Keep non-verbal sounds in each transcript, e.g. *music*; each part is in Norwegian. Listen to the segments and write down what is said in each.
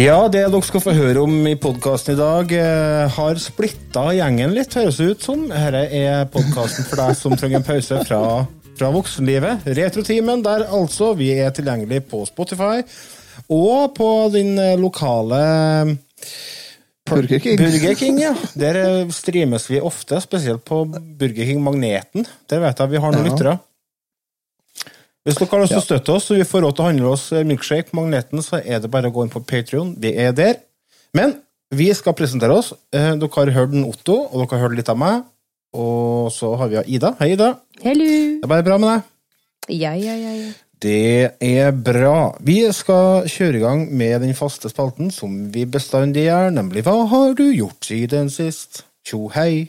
Ja, det dere skal få høre om i podkasten i dag, eh, har splitta gjengen litt, høres det ut som. Dette er podkasten for deg som trenger en pause fra, fra voksenlivet. Retrotimen, der altså vi er tilgjengelig på Spotify og på din eh, lokale Burger King. Burger King, ja. Der eh, streames vi ofte, spesielt på Burger King Magneten. Der vet jeg vi har noen Ja. lyttere. Hvis dere har lyst til å støtte oss, så vi får råd til å handle oss milkshake magneten, så er det bare å gå inn på Patreon. Vi er der. Men vi skal presentere oss. Eh, Dere har hørt den Otto, og dere har hørt litt av meg. Og så har vi Ida. Hei, Ida. Hello! Det er bare bra med deg. Ja, ja, ja, ja. Det er bra. Vi skal kjøre i gang med den faste spalten som vi bestandig gjør, nemlig Hva har du gjort siden sist? Tjo hei.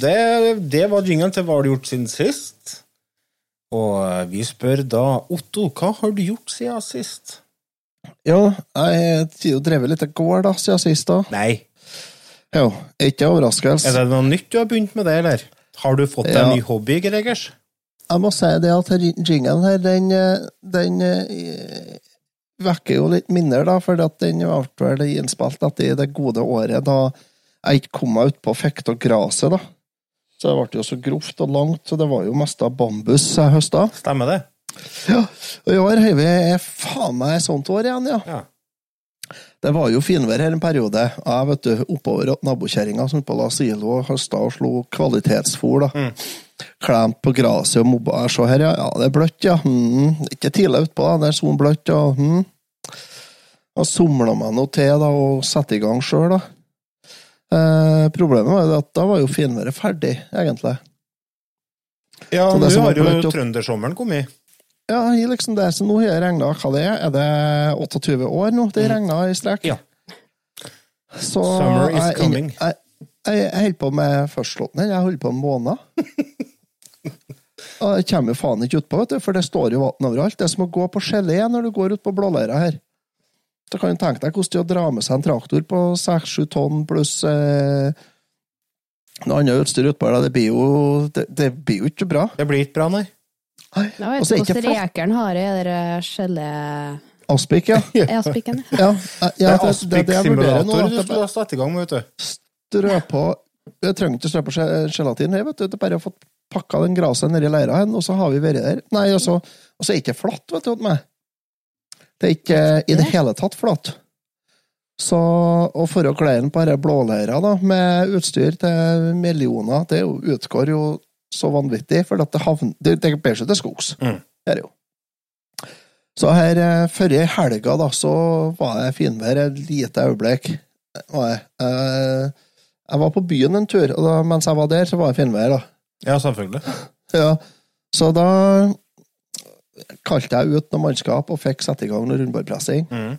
det, det var jinglen til Hva har du gjort siden sist? Og eh, vi spør da Otto, hva har du gjort siden sist? Jo, jeg har drevet litt gård da, siden sist. da. Nei. Jo, ikke overraskelse. Er det noe nytt du har begynt med det, eller? Har du fått deg Ja. en ny hobby, Gregers? Jeg må si det at jinglen her, den, eh, den eh, vekker jo litt minner, da, for den ble vel innspilt etter det gode året da jeg ikke kom meg utpå og graset, da. Så det ble jo så grovt og langt, så det var jo mest av bambus jeg høsta. Stemmer det? Ja, og i år har vi faen meg sånt år igjen, ja. Ja. Det var jo finvær her en periode. Jeg vet du, oppover nabokjerringa som på la silo og høsta og slo kvalitetsfôr. da. Mm. Klemt på gresset og mobba. Se her, ja. ja, det er bløtt, ja. Mm. Ikke tidlig utpå, da. Det er sånn bløtt, ja. Mm. Og somla meg noe til da, og satte i gang sjøl, da. Eh, problemet var jo at da var jo finværet ferdig, egentlig. Ja, nå har jo trøndersommeren kommet. Ja, jeg liksom det, så nå har jeg regna hva det er. Er det 28 år nå det regna i strek? Ja. Så Summer is jeg- coming. Jeg, jeg, jeg holder på med førstlåten her. Jeg holder på en måned. Og jeg kommer jo faen ikke utpå, vet du, for det står jo vann overalt. Det er som å gå på gelé når du går ut på blåleira her. Så kan du tenke deg hvordan det er å dra med seg en traktor på 6-7 tonn pluss eh, noe annet utstyr utpå der. Det blir jo det, det blir jo ikke bra. Det blir ikke bra, nei. Nei. Jeg vet Og så er ikke ikke hvordan rekeren har det, det der gelé... Aspik, ja. *laughs* Aspikken. Ja, ja, Det er det, det, er det jeg vurderer nå. Du skulle ha satt i gang med, vet du. strø på Jeg trenger ikke strø på gelatin her, vet du. Det er bare å få pakka den graset nedi leira og så har vi vært der. Nei, altså, og så er det ikke flatt, vet du, Med. Det er ikke i det hele tatt flatt. Så, å kle den på denne blåleira, da, med utstyr til millioner, det utgår jo så vanvittig, for at det havner Det, det ikke til skogs. Mm. Det er jo. Så her før forrige helga, da, så var det finvær et lite øyeblikk. Var jeg. Eh, jeg var på byen en tur, og da, mens jeg var der, så var det finvær, da. Ja, selvfølgelig. Ja, så da kalte jeg ut noe mannskap og fikk sette i gang noe rundbordpressing. Mm.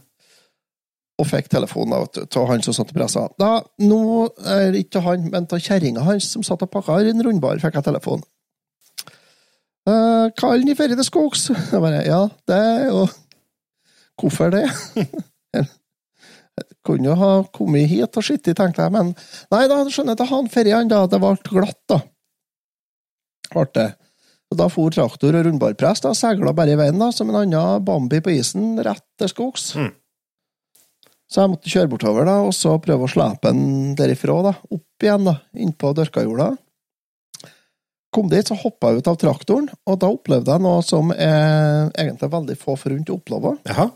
Og fikk telefon da, vet du, av han som satt og pressa. Da, nå er det ikke han, men av kjerringa hans som satt og pakka en rundbar, fikk jeg telefon. Uh, Kallen i ferie til skogs. *laughs* Jeg bare, ja, det er jo Hvorfor det? Jeg *laughs* kunne jo ha kommet hit og sittet, tenkte jeg, men nei da, skjønner jeg, at han ferien, da. Det ble glatt, da. Ble det. Og da for traktor og rundbarpress, da seila bare i veien, da, som en annen Bambi på isen, rett til skogs. Mm. Så jeg måtte kjøre bortover da, og så prøve å slepe den derifra, da, opp igjen, da, innpå dørkajorda. Kom dit, så hoppa jeg ut av traktoren, og da opplevde jeg noe som er egentlig veldig få forunt å oppleve. Jaha.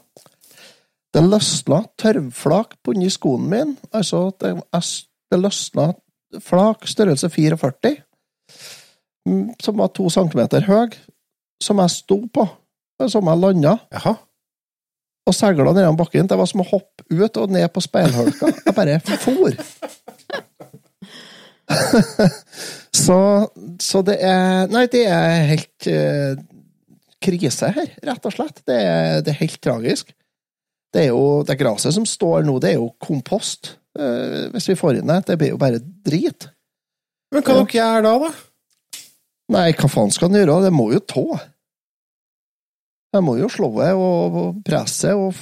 Det løsna tørvflak på under skoen min. Altså, det, det løsna flak størrelse 44, mm, som var to centimeter høy, som jeg sto på, som jeg landa, Jaha. og segla ned bakken. Det var som å hoppe ut og ned på speilhølka. Jeg bare for. *laughs* så, så det er Nei, det er helt uh, krise her, rett og slett. Det er, det er helt tragisk. Det er jo det gresset som står nå, det er jo kompost. Uh, hvis vi får inn det. Det blir jo bare drit. Men hva dere gjør da, da? Nei, hva faen skal han gjøre? Det må jo tå. Jeg må jo slå av og, presse, og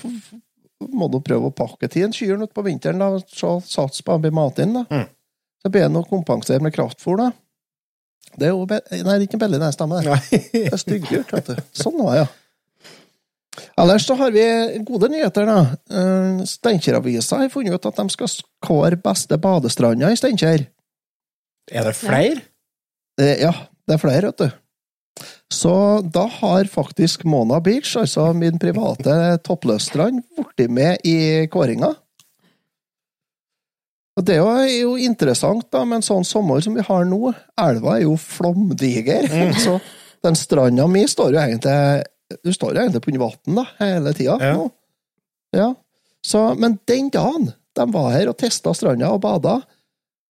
må nå prøve å pakke til en kyr på vinteren, da, så sats på å bli mat inn, da. Mm. Så ber han å kompensere med kraftfôr, da. Det er jo Nei, det er ikke billig, den stemmen. Det er styggdyrt, vet du. Sånn var det, ja. Ellers så har vi gode nyheter, da. Eh, Steinkjer-avisa har funnet ut at de skal skåre beste badestranda i Steinkjer. Er det flere? Eh, Ja, det er flere, vet du. Så da har faktisk Mona Beach, altså min private *laughs* toppløsstrand, blitt med i kåringa. Og det er jo- er interessant, da, med en sånn sommer som vi har nå. Elva er jo flomdiger. *laughs* Så den stranda mi står jo egentlig Du står jo egentlig på under vann hele tida Ja. nå. Ja. Så, men den dagen de var her og testa stranda og bada,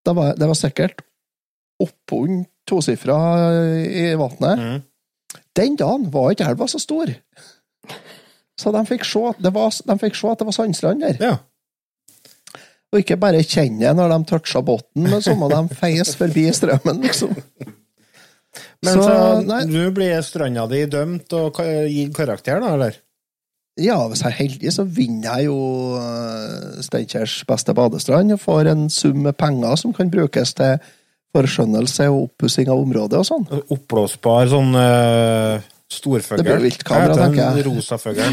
det var, det var sikkert oppunder tosifra i vannet. Mm. Den dagen var ikke elva så stor. Så de fikk se, at det var, de fikk se at det var sandstrand der. Ja. Og ikke bare kjenne det når de toucha bunnen, men så må de *laughs* feies forbi strømmen, liksom. Men Så, så, nå blir stranda di dømt og gir gitt karakter, da, eller? Ja, hvis jeg er heldig, så vinner jeg jo eh, Steinkjers beste badestrand og får en sum med penger som kan brukes til forskjønnelse og oppussing av området og sånn. Oppblåsbar sånn uh, storfugl. Det blir viltkamera, tenker jeg. Rosa fugl.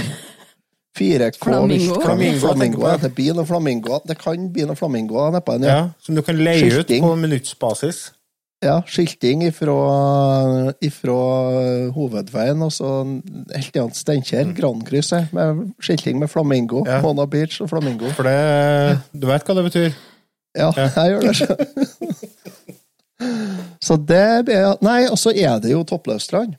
4K Flamingo. Flamingo, Flamingo. jeg. Det blir noen flamingoer. Det kan bli noen flamingoer nedpå den, ja. Ja, som du kan leie ut Skilting. på minuttsbasis. Ja, skilting ifra, ifra hovedveien, og så helt igjen Steinkjer, Grandkrysset, med skilting med flamingo. Mm. Ja. Mona Beach og flamingo. For det Du vet hva det betyr? Ja, jeg gjør det. *laughs* *gasps* så. Det blir Nei, og så er det jo toppløsstrand.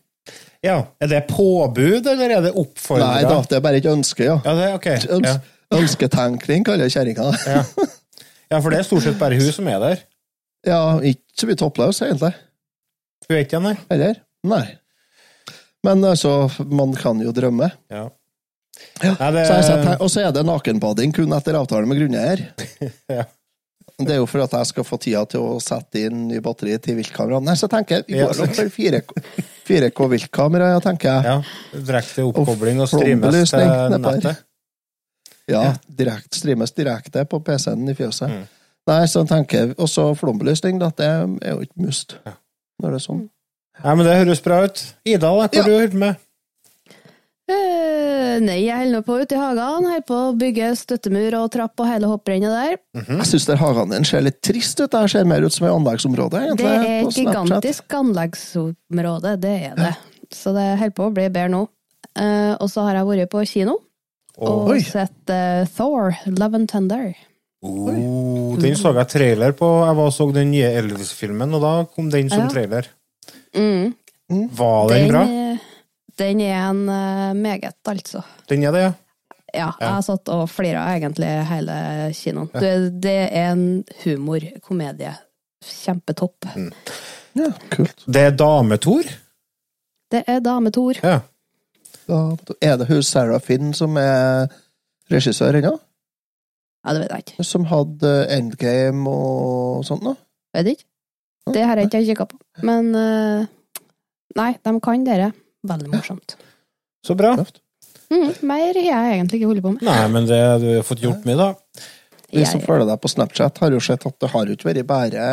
Ja. Er det påbud, eller er det oppfordra? Nei da, det er bare et ønske, ja. Ja, det okay. Øns Ja. Ønsketenkning, kaller kjerringa det. *laughs* Ja. ja, for det er stort sett bare hun som er der. Ja, ikke så mye toppløs, egentlig. Hun er ikke der. Eller? Nei. Men altså, man kan jo drømme. Ja. Ja, Nei, det, Så jeg Og så er det nakenbading kun etter avtale med grunneier. *laughs* Ja. Det er jo for at jeg skal få tida til å sette inn ny batteri til viltkameraene. Så tenker jeg vi går nok for 4K, 4K viltkamera, ja, tenker jeg. ja, Direkte oppkobling og streames til nettet. Ja, direkt, streames direkte på PC-en i fjøset. Mm. Nei, så tenker jeg også flombelysning, da, det er jo ikke must. Ja. Når det er sånn. Nei, men det høres bra ut. Ida, da, hva Ja. du holdt med? Eh, nei, jeg holder på ute i hagen. Holder på å bygge støttemur og trapp og hele hopprennet der. Jeg syns hagen din ser litt trist ut. Det ser mer ut som et anleggsområde, egentlig. Det er et gigantisk anleggsområde, det er det. Så det holder på å bli bedre nå. Uh, og så har jeg vært på kino og sett uh, Thor, Love and Tender. Oh, den så jeg trailer på. Jeg var og så den nye Elvis-filmen, og da kom den som Ja. trailer. Mm. Var den bra? Den er en eh, meget, altså. Den er det, ja. Ja, jeg har satt og flira egentlig hele kinoen. Det, det er en humorkomedie. Kjempetopp. Ja, kult. Det er Dametor? Det er Dame-Tor. Ja. Da er det hun Sarah Finn som er regissør ennå? Ja, det vet jeg ikke. Som hadde Endgame og sånt noe? Vet ikke. Det har jeg ikke kikka på. Men eh, nei, de kan dere. Veldig morsomt. Så bra. Mm, mer har jeg egentlig ikke holdt på med. Nei, men det, du har fått gjort mye, da. Vi som følger deg på Snapchat, har jo sett at det har jo ikke vært bare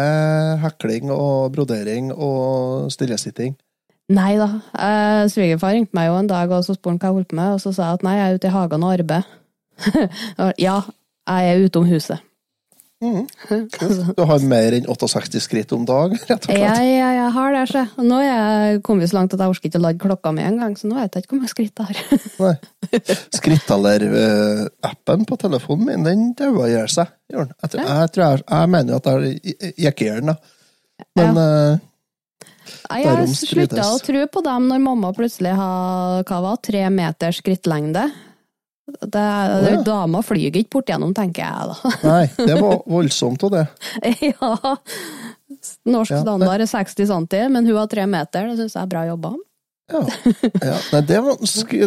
hekling og brodering og stillesitting. nei da. Eh, Svigerfar ringte meg jo en dag og så spurte hva jeg holdt på med, og så sa jeg at nei, jeg er ute i hagen og arbeider. *laughs* Ja, Jeg er ute om huset. Mhm. Du har mer enn 68 skritt om dagen, rett og Ja, slett. ja, jeg har det, Så. Og Nå er jeg kommet så langt at jeg orker ikke å lade klokka med en gang, så nå vet jeg ikke hvor mange skritt jeg har. Skrittaler-appen på telefonen min, den daua gjør seg. gjør den. Jeg, tror- jeg, jeg, jeg mener at jeg gikk den, da. Men ja. Derom Jeg slutta å tro på dem når mamma plutselig har hva var, tre meters skrittlengde. Det, det, ja. Dama flyr ikke bort gjennom, tenker jeg da. *laughs* nei, det var voldsomt av det. *laughs* ja. Norsk Ja, er 60 cm, men hun har tre meter. Det syns jeg er bra jobba. Ja. ja. Nei, det, må,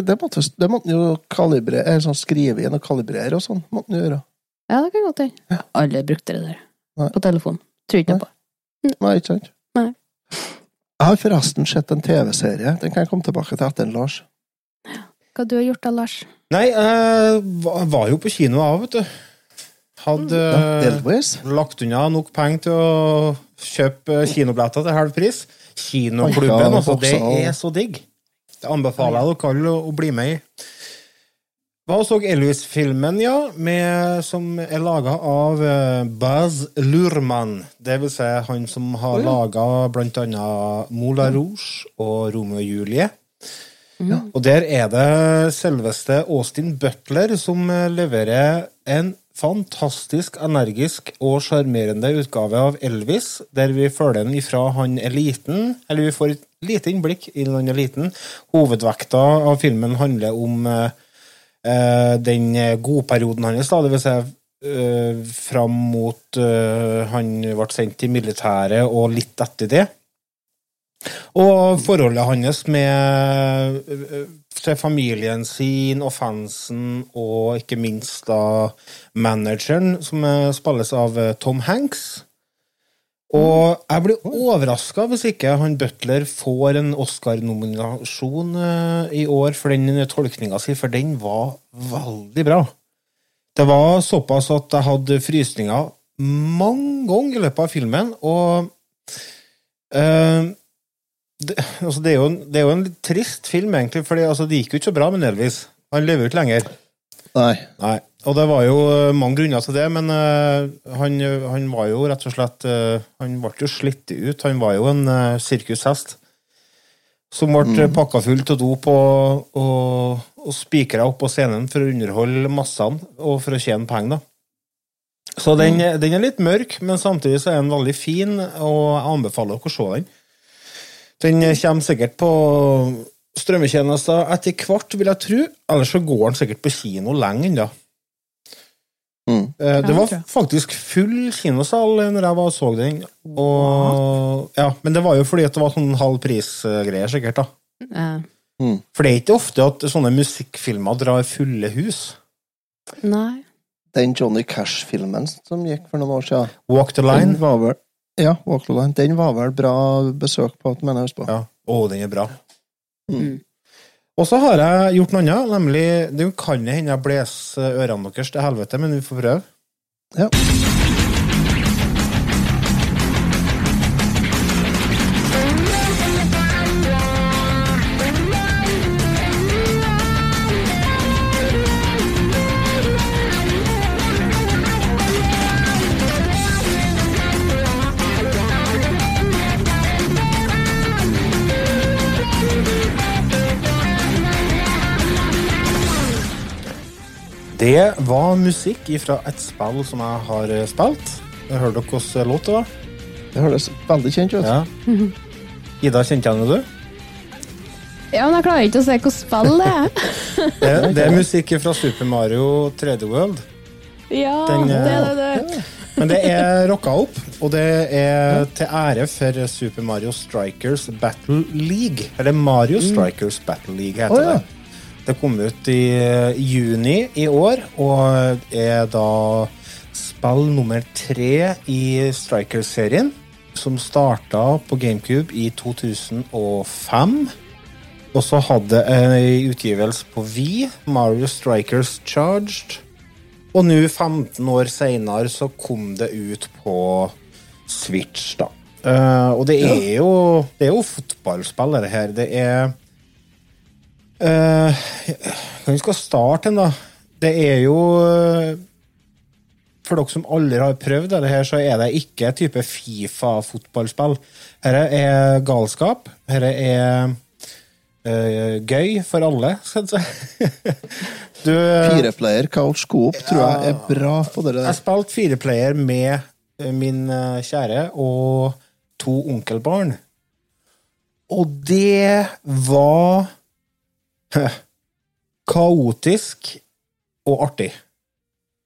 det måtte det måtte jo kalibrere, eller sånn skrive inn og kalibrere og sånn. måtte han gjøre. Ja, det kan godt hende. Alle brukte det der. Nei. På telefon. Tror ikke på. Nei, ikke sant? Nei. Jeg har forresten sett en TV-serie. Den kan jeg komme tilbake til etter Lars. Hva du har gjort da, Lars? Nei, jeg var, var jo på kino av, vet du. Hadde delvis. lagt unna nok penger til å kjøpe kinobilletter til halv pris. Kinoklubben, altså. Det er så digg. Det anbefaler jeg dere alle å, bli med i. Hva så Elvis-filmen, ja, med, som er laga av eh, Baz Luhrmann. Det vil si han som har oh, ja. laga blant annet Moulin Rouge og Romeo og Julie. Ja. Og der er det selveste Austin Butler som eh, leverer en fantastisk energisk og sjarmerende utgave av Elvis, der vi følger den ifra han er liten, eller vi får et lite innblikk i han er liten. Hovedvekta av filmen handler om uh, den godperioden hans, da, det vil si uh, fram mot uh, han ble sendt til militæret og litt etter det. Og forholdet hans med eh, til familien sin og fansen, og ikke minst da manageren, som eh, spilles av eh, Tom Hanks. Og jeg blir overraska hvis ikke han Butler får en Oscar-nominasjon eh, i år for den tolkninga si, for den var veldig bra. Det var såpass at jeg hadde frysninger mange ganger i løpet av filmen, og eh, det, altså det, er jo det er jo en trist film, egentlig, for altså, det gikk jo ikke så bra med Elvis. Han lever jo ikke lenger. Nei. Nei. Og det var jo eh, mange grunner til det, men uh, han, han var jo rett og slett uh, Han ble jo slitt ut. Han var jo en uh, sirkushest som ble mm. pakka full til dop og, og, og spikra opp på scenen for å underholde massene og for å tjene penger, da. Så den, den er litt mørk, men samtidig så er den veldig fin, og jeg anbefaler dere å se den. Den kommer sikkert på strømmetjenester etter hvert, vil jeg tro. Ellers så går den sikkert på kino lenge ennå. Mm. Eh, Det var faktisk full kinosal når jeg var og så den. Og, ja, men det var jo fordi at det var sånn halv pris-greier, sikkert. da. Eh, Mm. For det er ikke ofte at sånne musikkfilmer drar fulle hus. nei. Den Johnny Cash-filmen som gikk for noen år siden, Walk the den line. var vel ja, Walk. Den var vel bra besøk på, mener jeg husker på. Ja. Å, den er bra. Mm. Og så har jeg gjort noe annet, nemlig Det kan hende jeg blåser ørene deres til helvete, men vi får prøve. Ja. Det var musikk fra et spill som jeg har eh, spilt. Jeg hørte dere hvilken låt det var? Det høres veldig kjent ut. Ja. Ida, kjente jeg det, du? Ja, men jeg klarer ikke å se hvilket spill det er. *laughs* Det, det er musikk fra Super Mario 3D World. Ja, Den, det eh, er det. Men det er rocka opp, og det er til ære for Super Mario Strikers Battle League. Eller Mario Strikers Battle League, heter oh, ja. det. Det kom ut i eh, juni i år, og er da spill nummer tre i Strikers-serien, som starta på GameCube i 2005. Og så hadde en utgivelse på Wii, Mario Strikers Charged. Og nå, 15 år seinere, så kom det ut på Switch, da. Eh, og det er jo Det er jo fotballspill, dette her. Det er uh, Hvor skal vi starte da? Det er jo eh, for dere som aldri har prøvd det her, så er det ikke type Fifa-fotballspill. Dette er galskap. Dette er uh, gøy for alle, *laughs* skal jeg si. du, Fireplayer couch coop tror jeg er bra på det der. jeg spilte fireplayer med min kjære og to onkelbarn. Og det var *laughs* kaotisk og artig.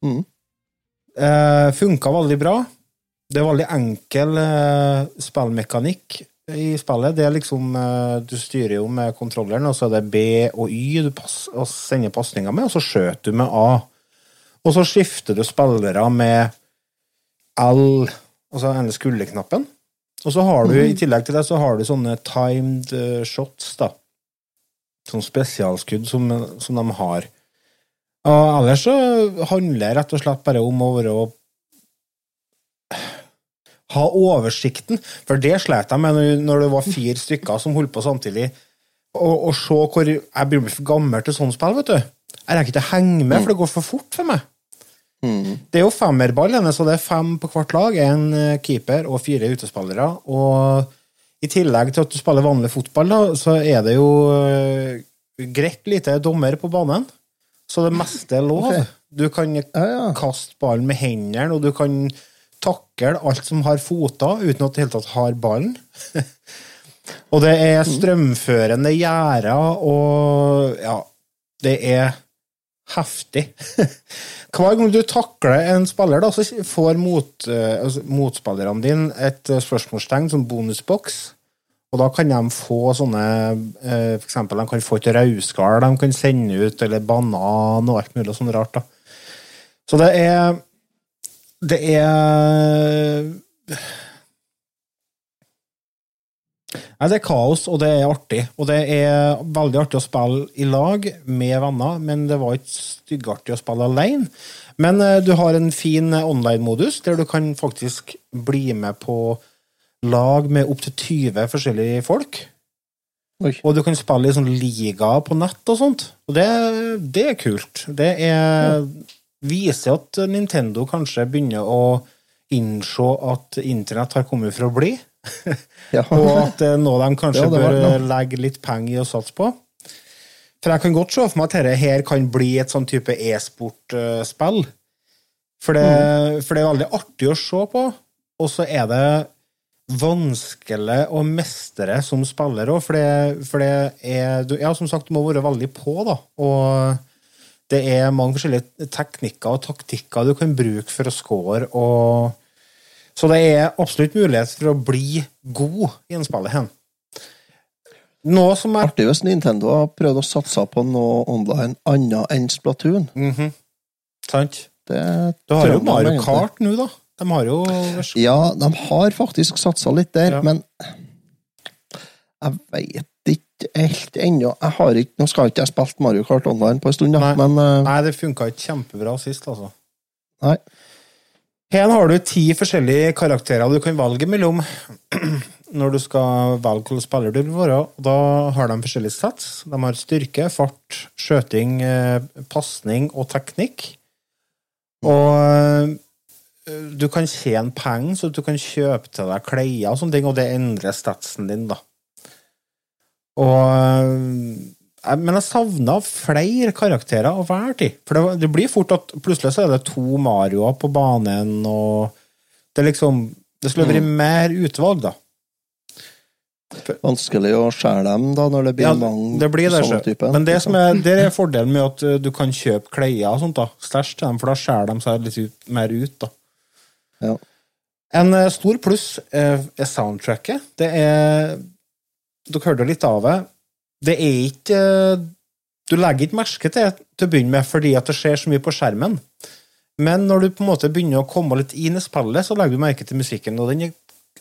Mm. Eh, funka veldig bra. Det er veldig enkel eh, spillmekanikk i spillet. Det er liksom eh, Du styrer jo med kontrolleren, og så er det B og Y du pass, og sender pasninger med, og så skjøter du med A. Og så skifter du spillere med L, altså denne skulderknappen. Og så har du, i tillegg til det, så har du sånne timed eh, shots, da. Sånn spesialskudd som, som de har. Og ellers så handler det rett og slett bare om å være Ha oversikten, for det slet jeg med når- det var fire stykker som holdt på samtidig. Og, og se hvor Jeg blir for gammel til sånn spill, vet du. Jeg rekker ikke å henge med, for det går for fort for meg. Mm. Det er jo femmerball, så det er fem på hvert lag. En eh, keeper og fire utespillere. Og i tillegg til at du spiller vanlig fotball, da, så er det jo eh, greit lite dommer på banen. Så det meste er lov. Du kan kaste ballen med hendene, og du kan takle alt som har foter, uten at det hele tatt har ballen. *laughs* og det er strømførende gjerder, og ja Det er heftig. *laughs* Hver gang du takler en spiller, da, så får mot, eh, altså, motspillerne dine et eh, spørsmålstegn som bonusboks. Og da kan de få sånne eh, For eksempel, de kan få et rauskall de kan sende ut, eller banan og alt mulig sånn rart. da. Så det er Det er Nei, det er kaos, og det er artig. Og det er veldig artig å spille i lag med venner, men det var ikke styggartig å spille alene. Men eh, du har en fin eh, online-modus der du kan faktisk bli med på lag med opptil 20 forskjellige folk. Oi. Og du kan spille i sånn liga på nett og sånt. Og det, det er kult. Det er, viser at Nintendo kanskje begynner å innse at internett har kommet for å bli. *laughs* Ja. Og at det er noe de kanskje Ja, bør det. legge litt penger i å satse på. For jeg kan godt se for meg at dette her kan bli et sånn type e-sport-spill. For, det- Mm. for det er veldig artig å se på, og så er det vanskelig å mestre som spiller òg, for, det, for det er Ja, som sagt, du må være veldig på, da. Og det er mange forskjellige teknikker og taktikker du kan bruke for å score, og Så det er absolutt mulighet for å bli god i en spillet hen. Noe som er Artig hvis Nintendo har prøvd å satse på noe online annet enn Splatoon. Mhm. Sant? Det Du har jo Mario egentlig. Kart nå, da. De har jo Ja, de har faktisk satsa litt der, Ja. men jeg veit ikke helt ennå. Jeg har ikke, Nå skal ikke jeg spilt Mario Kart online på en stund, da, Nei. men uh... Nei, det funka ikke kjempebra sist, altså. Nei. Her har du ti forskjellige karakterer du kan valge mellom *clears throat* når du skal velge hvilken spiller du vil være. Da har de forskjellige sats. De har styrke, fart, skjøting, eh, pasning og teknikk. Og eh, du kan tjene penger, så du kan kjøpe til deg klær og sånne ting, og det endrer statsen din, da. Og eh, Men jeg savna flere karakterer å være til. For det, det blir fort at plutselig så er det to Marioer på banen, og det liksom Det skulle vært mer utvalg, da. vanskelig å skjære dem da, når det blir Ja, mange det blir det, sånne typer. Men det som er, det er fordelen med at uh, du kan kjøpe klær og sånt, da. Stæsj til dem, for da skjærer de seg litt ut, mer ut, da. Ja. En uh, stor pluss er soundtracket. Det er Dere hørte litt av det. Det er ikke uh, Du legger ikke merke til det til å begynne med fordi at det skjer så mye på skjermen. Men når du på en måte begynner å komme litt inn i spillet, så legger du merke til musikken. Og er,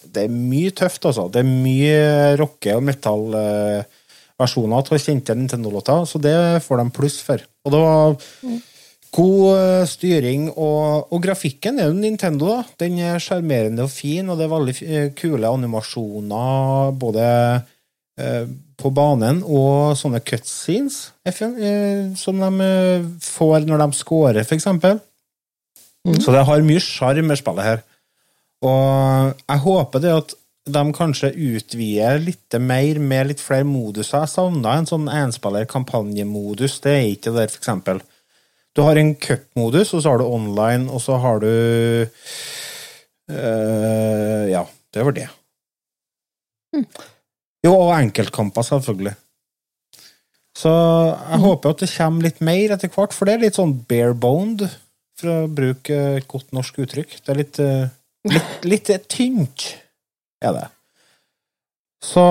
det er mye tøft, altså. Det er mye rocke- og metallversjoner av kjente Nintendo-låter, så det får de pluss for. Og det var god eh, styring, og, og grafikken er jo Nintendo, da. Den er sjarmerende og fin, og det er veldig eh, kule animasjoner både eh, på banen og sånne cutscenes eh, som de eh, får når de scorer, for eksempel. Så det har mye sjarm med spillet her. Og jeg håper det at de kanskje utvider litt mer med litt flere moduser. Jeg savna en sånn enspiller-kampanjemodus. Det er ikke det der, eksempel. Du har en cupmodus, og så har du online, og så har du øh, Ja, det var det. Jo, og enkeltkamper, selvfølgelig. Så jeg håper at det kommer litt mer etter hvert, for det er litt sånn bare-boned, for å bruke et godt norsk uttrykk. Det er litt, eh, litt, *laughs* litt tynt, er det. Så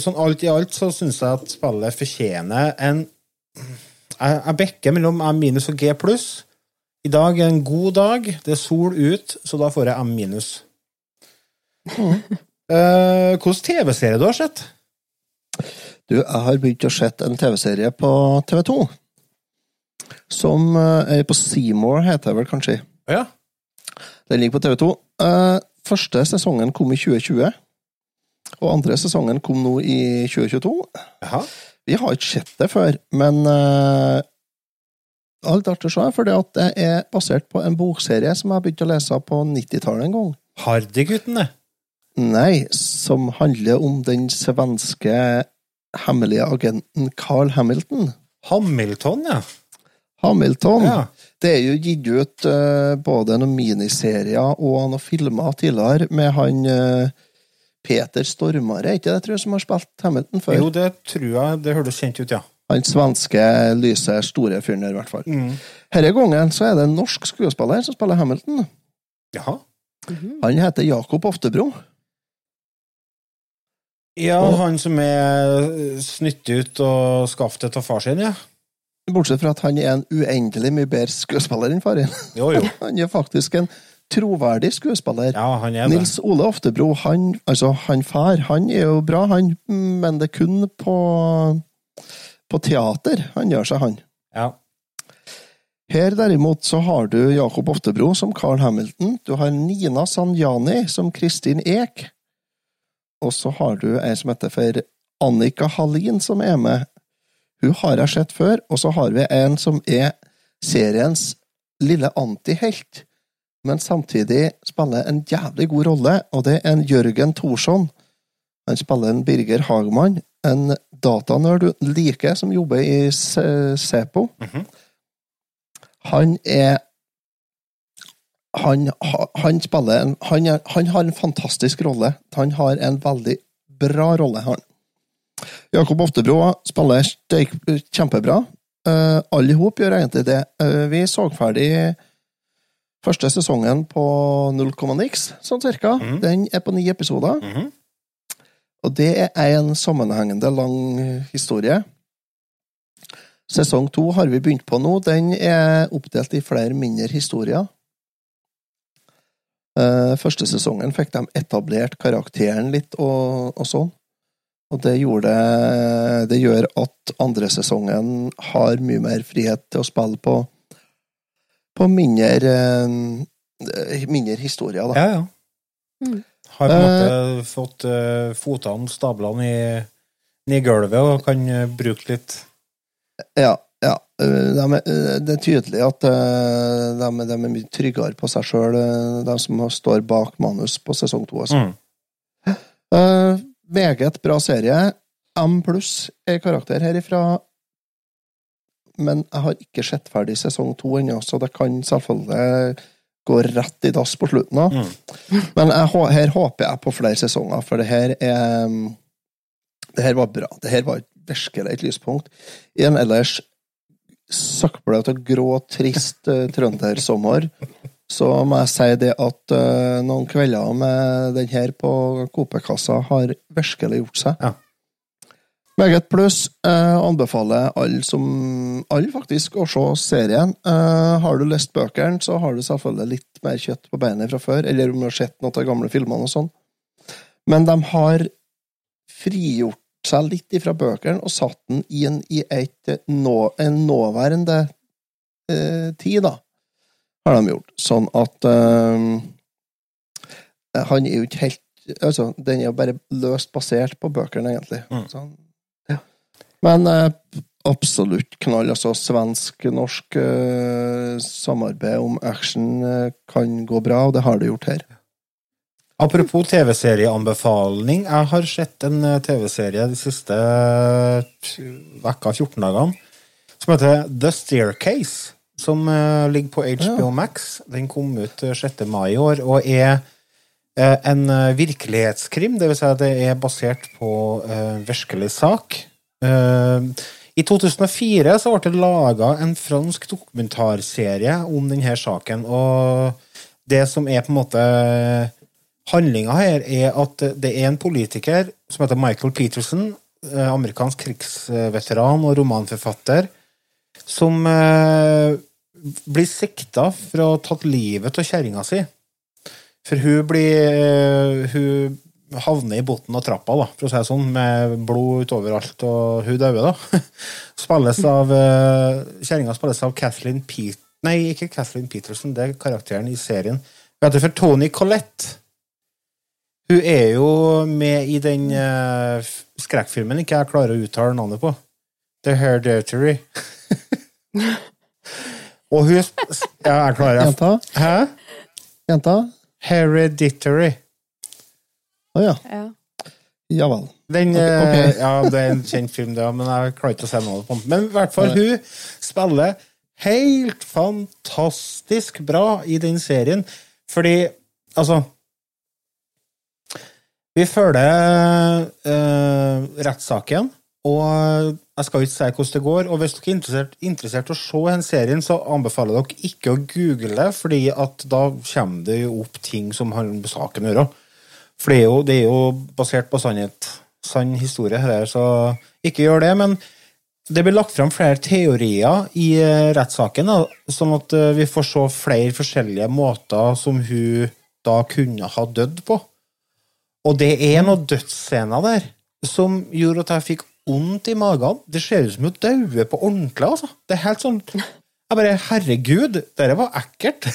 sånn alt i alt så syns jeg at spillet fortjener en Jeg, jeg bekker mellom M minus og G pluss. I dag er en god dag. Det er sol ut, så da får jeg M minus. Eh, Hvilken TV-serie du har sett? Du, jeg har begynt å sett en TV-serie på TV2. Som eh, er på Seymour, heter det vel kanskje. Ja. Den ligger på TV2. Uh, første sesongen kom i 2020. Og andre sesongen kom nå i 2022. Jaha. Vi har ikke sett det før, men uh, alt artig å se, for det er basert på en bokserie som jeg begynte å lese på 90-tallet en gang. Hardy-guttene. Nei, som handler om den svenske hemmelige agenten Carl Hamilton. Hamilton, ja. Hamilton. ja. Det er jo gitt ut uh, både noen miniserier og noen filmer tidligere med han uh, Peter Stormare, er ikke det, tror jeg, som har spilt Hamilton før? Jo, det tror jeg det høres kjent ut, ja. Han svenske, lyse, store fyren der, i hvert fall. Mm. Denne gangen så er det en norsk skuespiller som spiller Hamilton. Jaha. Han heter Jakob Oftebro. Ja, han som er snytt ut og skaftet av far sin, ja. Bortsett fra at han er en uendelig mye bedre skuespiller enn faren. Jo, jo. *laughs* Han er faktisk en troverdig skuespiller. Ja, han er det. Nils Ole Oftebro, han, altså han far, han er jo bra, han, men det er kun på, på teater han gjør seg, han. Ja. Her derimot så har du Jakob Oftebro som Carl Hamilton, du har Nina Sanjani som Kristin Eek, og så har du ei som heter for Annika Hallin som er med. Hun har jeg sett før, og så har vi en som er seriens lille antihelt, men samtidig spiller en jævlig god rolle, og det er en Jørgen Thorsson. Han spiller en Birger Hagmann, en datanerd du like som jobber i Sepo. Mm -hmm. Han er han, han spiller en han, er, han har en fantastisk rolle. Han har en veldig bra rolle, han. Jakob Oftebro spiller steik, kjempebra. Uh, alle i hop gjør egentlig det. Uh, vi så ferdig første sesongen på null komma niks, sånn cirka. Mhm. Den er på ni episoder. Mhm. Og det er en sammenhengende lang historie. Sesong to har vi begynt på nå. Den er oppdelt i flere mindre historier. Eh, Første sesongen fikk de etablert karakteren litt og, og sånn. Og det gjorde Det gjør at andre sesongen har mye mer frihet til å spille på på mindre eh, mindre historier, da. Ja, ja. Mm. Har på en måte fått uh, fotene stablene i, i gulvet og kan uh, bruke litt Ja, ja. Eh, De eh, det er tydelig at eh, de, de er mye tryggere på seg sjøl, de som står bak manus på sesong to. Altså. mm. Uh, meget bra serie. M pluss er karakter herifra. Men jeg har ikke sett ferdig sesong to ennå, så det kan selvfølgelig gå rett i dass på slutten. av. Mm. Men jeg, her håper jeg på flere sesonger, for det her er mm, Det her var bra. Det her var virkelig et lyspunkt. I en ellers søkkbløt og grå, trist uh, trøndersommer, så må jeg si det at uh, noen kvelder med den her på Coop-kassa har virkelig gjort seg. Ja. Meget pluss. Uh, anbefaler alle som alle faktisk å se serien. Uh, har du lest bøkene, så har du selvfølgelig litt mer kjøtt på beinet fra før, eller om du har sett noen av de gamle filmene og sånn. Men de har frigjort seg litt ifra bøkene og satt den inn i et nå, en nåværende eh, tid, da, har de gjort. Sånn at eh, Han er jo ikke helt Altså, den er jo bare løst basert på bøkene, egentlig. Mm. Sånn, ja. Men eh, absolutt knall. Altså svensk-norsk eh, samarbeid om action eh, kan gå bra, og det har det gjort her. Apropos TV-serieanbefaling. Jeg har sett en eh, TV-serie de siste eh, vekka 14 dagene som heter The Staircase. Som eh, ligger på HBO. Max. Den kom ut eh, 6. mai i år og er en virkelighetskrim. Det vil si at det er basert på uh, virkelig sak. Uh, I 2004 så ble det laga en fransk dokumentarserie om denne saken. Og det som er på en måte Handlinga her er at det er en politiker som heter Michael Peterson, eh, amerikansk krigsveteran og romanforfatter, som eh, blir sikta for å ha tatt livet av kjerringa si. For hun blir eh, Hun havner i bunnen av trappa, da, for å si det sånn, med blod utover alt, og hun dauer, da. *laughs* Spilles av Kjerringa spilles av Kathleen Pete... Nei, ikke Kathleen Peterson, det er karakteren i serien. Hun heter for Tony Collette. Hun er jo med i den uh, skrekkfilmen ikke jeg klarer å uttale navnet på. The Hereditary. *laughs* Og hun sp- Ja, jeg klarer Jenta? Hæ? Jenta? Hereditary. Å ja. Ja. Ja vel. Den, okay, okay. Ja, det er en kjent film, det, men jeg klarer ikke å se noe på den. Men i hvert fall, hun spiller helt fantastisk bra i den serien. Fordi, altså Vi følger eh, rettssaken, og jeg skal ikke si hvordan det går. Og hvis dere er interessert, interessert i å se den serien, så anbefaler dere ikke å google det, fordi da kommer det jo opp ting som har med saken å gjøre. For det er jo, det er jo basert på sannhet, sann historie, her, så ikke gjør det. Men det blir lagt fram flere teorier i eh, rettssaken, sånn at eh, vi får se flere forskjellige måter som hun da kunne ha dødd på. Og det er noen dødsscener der som gjorde at jeg fikk vondt i magen. Det ser ut som hun dauer på ordentlig, altså. Det er helt sånn Jeg bare Herregud, dette var ekkelt.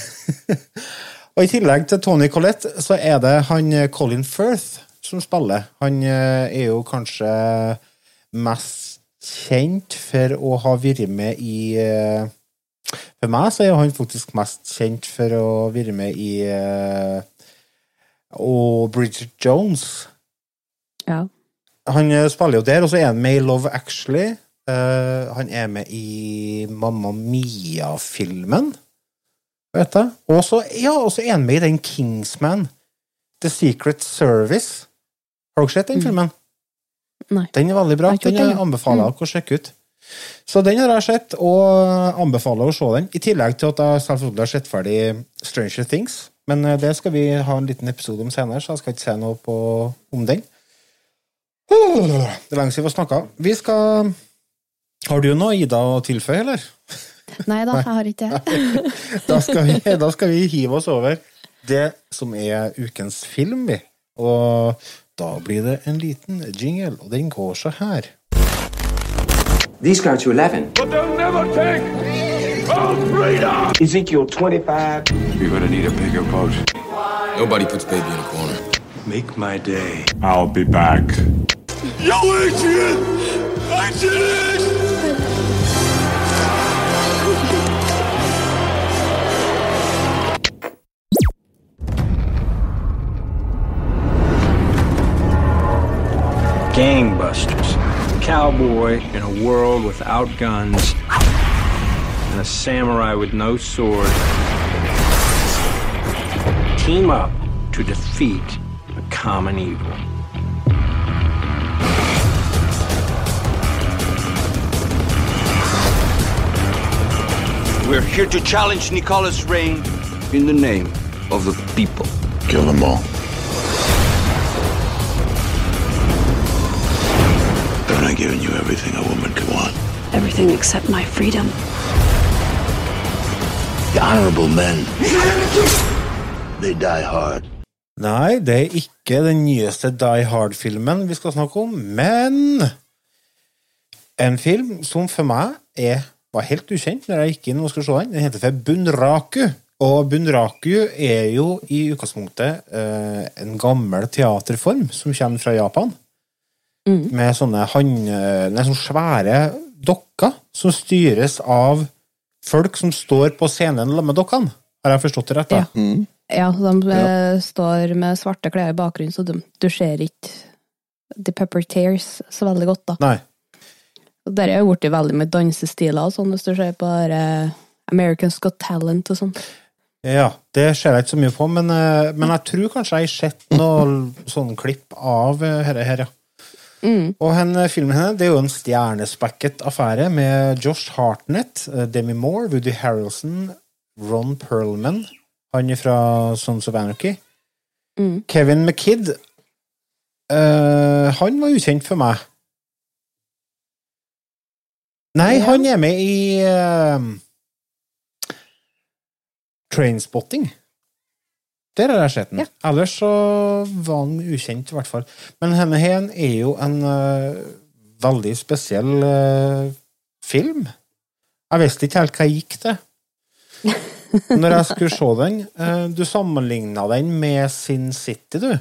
*laughs* Og i tillegg til Tony Collette, så er det han eh, Colin Firth som spiller. Han eh, er jo kanskje mest kjent for å ha vært med i eh, For meg så er han faktisk mest kjent for å være med i Og Bridget Jones. ja. Han eh, spiller jo der, og så er han med i Love Actually. Uh, han er med i Mamma Mia-filmen, vet jeg. Og så ja, er han med i den Kingsman, The Secret Service. Har dere sett den filmen? Nei. Den er veldig bra. Den jeg anbefaler dere å sjekke ut. Så den har jeg sett, og anbefaler å se den. I tillegg til at jeg selvfølgelig har sett ferdig Stranger Things. Men eh, det skal vi ha en liten episode om senere, så jeg skal ikke si noe på, om den. Det er lenge siden vi har snakka. Vi skal Har du noe, Ida, å tilføye, eller? Nei da, jeg har ikke det. *laughs* Da skal vi, da skal vi hive oss over det som er ukens film, vi. Og da blir det en liten jingle, og den går så her. These go to 11. But they'll never take our freedom! Ezekiel 25. You're gonna need a bigger boat. Nobody puts baby in a corner. Make my day. I'll be back. Yo, Adrian! Adrian! Gangbusters. Cowboy in a world without guns. And a samurai with no sword. Team up to defeat a common evil. We're here to challenge Nicholas Reign in the name of the people. Kill them all. Haven't I given you everything a woman could want? Everything except my freedom. Honorable men. they die hard. Nei, det er ikke den nyeste Die Hard-filmen vi skal snakke om, men en film som for meg er, var helt ukjent når jeg gikk inn og skulle se den. Den heter for Bunraku. Og Bunraku er jo i utgangspunktet eh, en gammel teaterform som kommer fra Japan. Med sånne, hand, nei, sånne svære dokker som styres av folk som står på scenen med dere. Har jeg forstått det rett? da? Mm. Ja, de ja. står med svarte klær i bakgrunnen, så du, du ser ikke The Pepper Tears så veldig godt, da. Nei. Og Der er jo blitt veldig med dansestiler og sånn, hvis du ser på uh, Americans Got Talent og sånn. Ja, det ser jeg ikke så mye på, men, eh, men jeg tror kanskje jeg har sett noen sånne klipp av eh, dette her, ja. Mm. Og henne, filmen henne, det er jo en stjernespekket affære med Josh Hartnett, eh, Demi Moore, Woody Harrelson, Ron Perlman, han er fra Sons of Anarchy. Mm. Kevin McKidd, uh, han var ukjent for meg. Nei, han er med i uh, Trainspotting. Der har jeg sett den. Ja. Ellers så var den ukjent, i hvert fall. Men denne her er jo en uh, veldig spesiell uh, film. Jeg visste ikke helt hva jeg gikk til. *laughs* Når jeg skulle se den. uh, du sammenligna den med Sin City, du.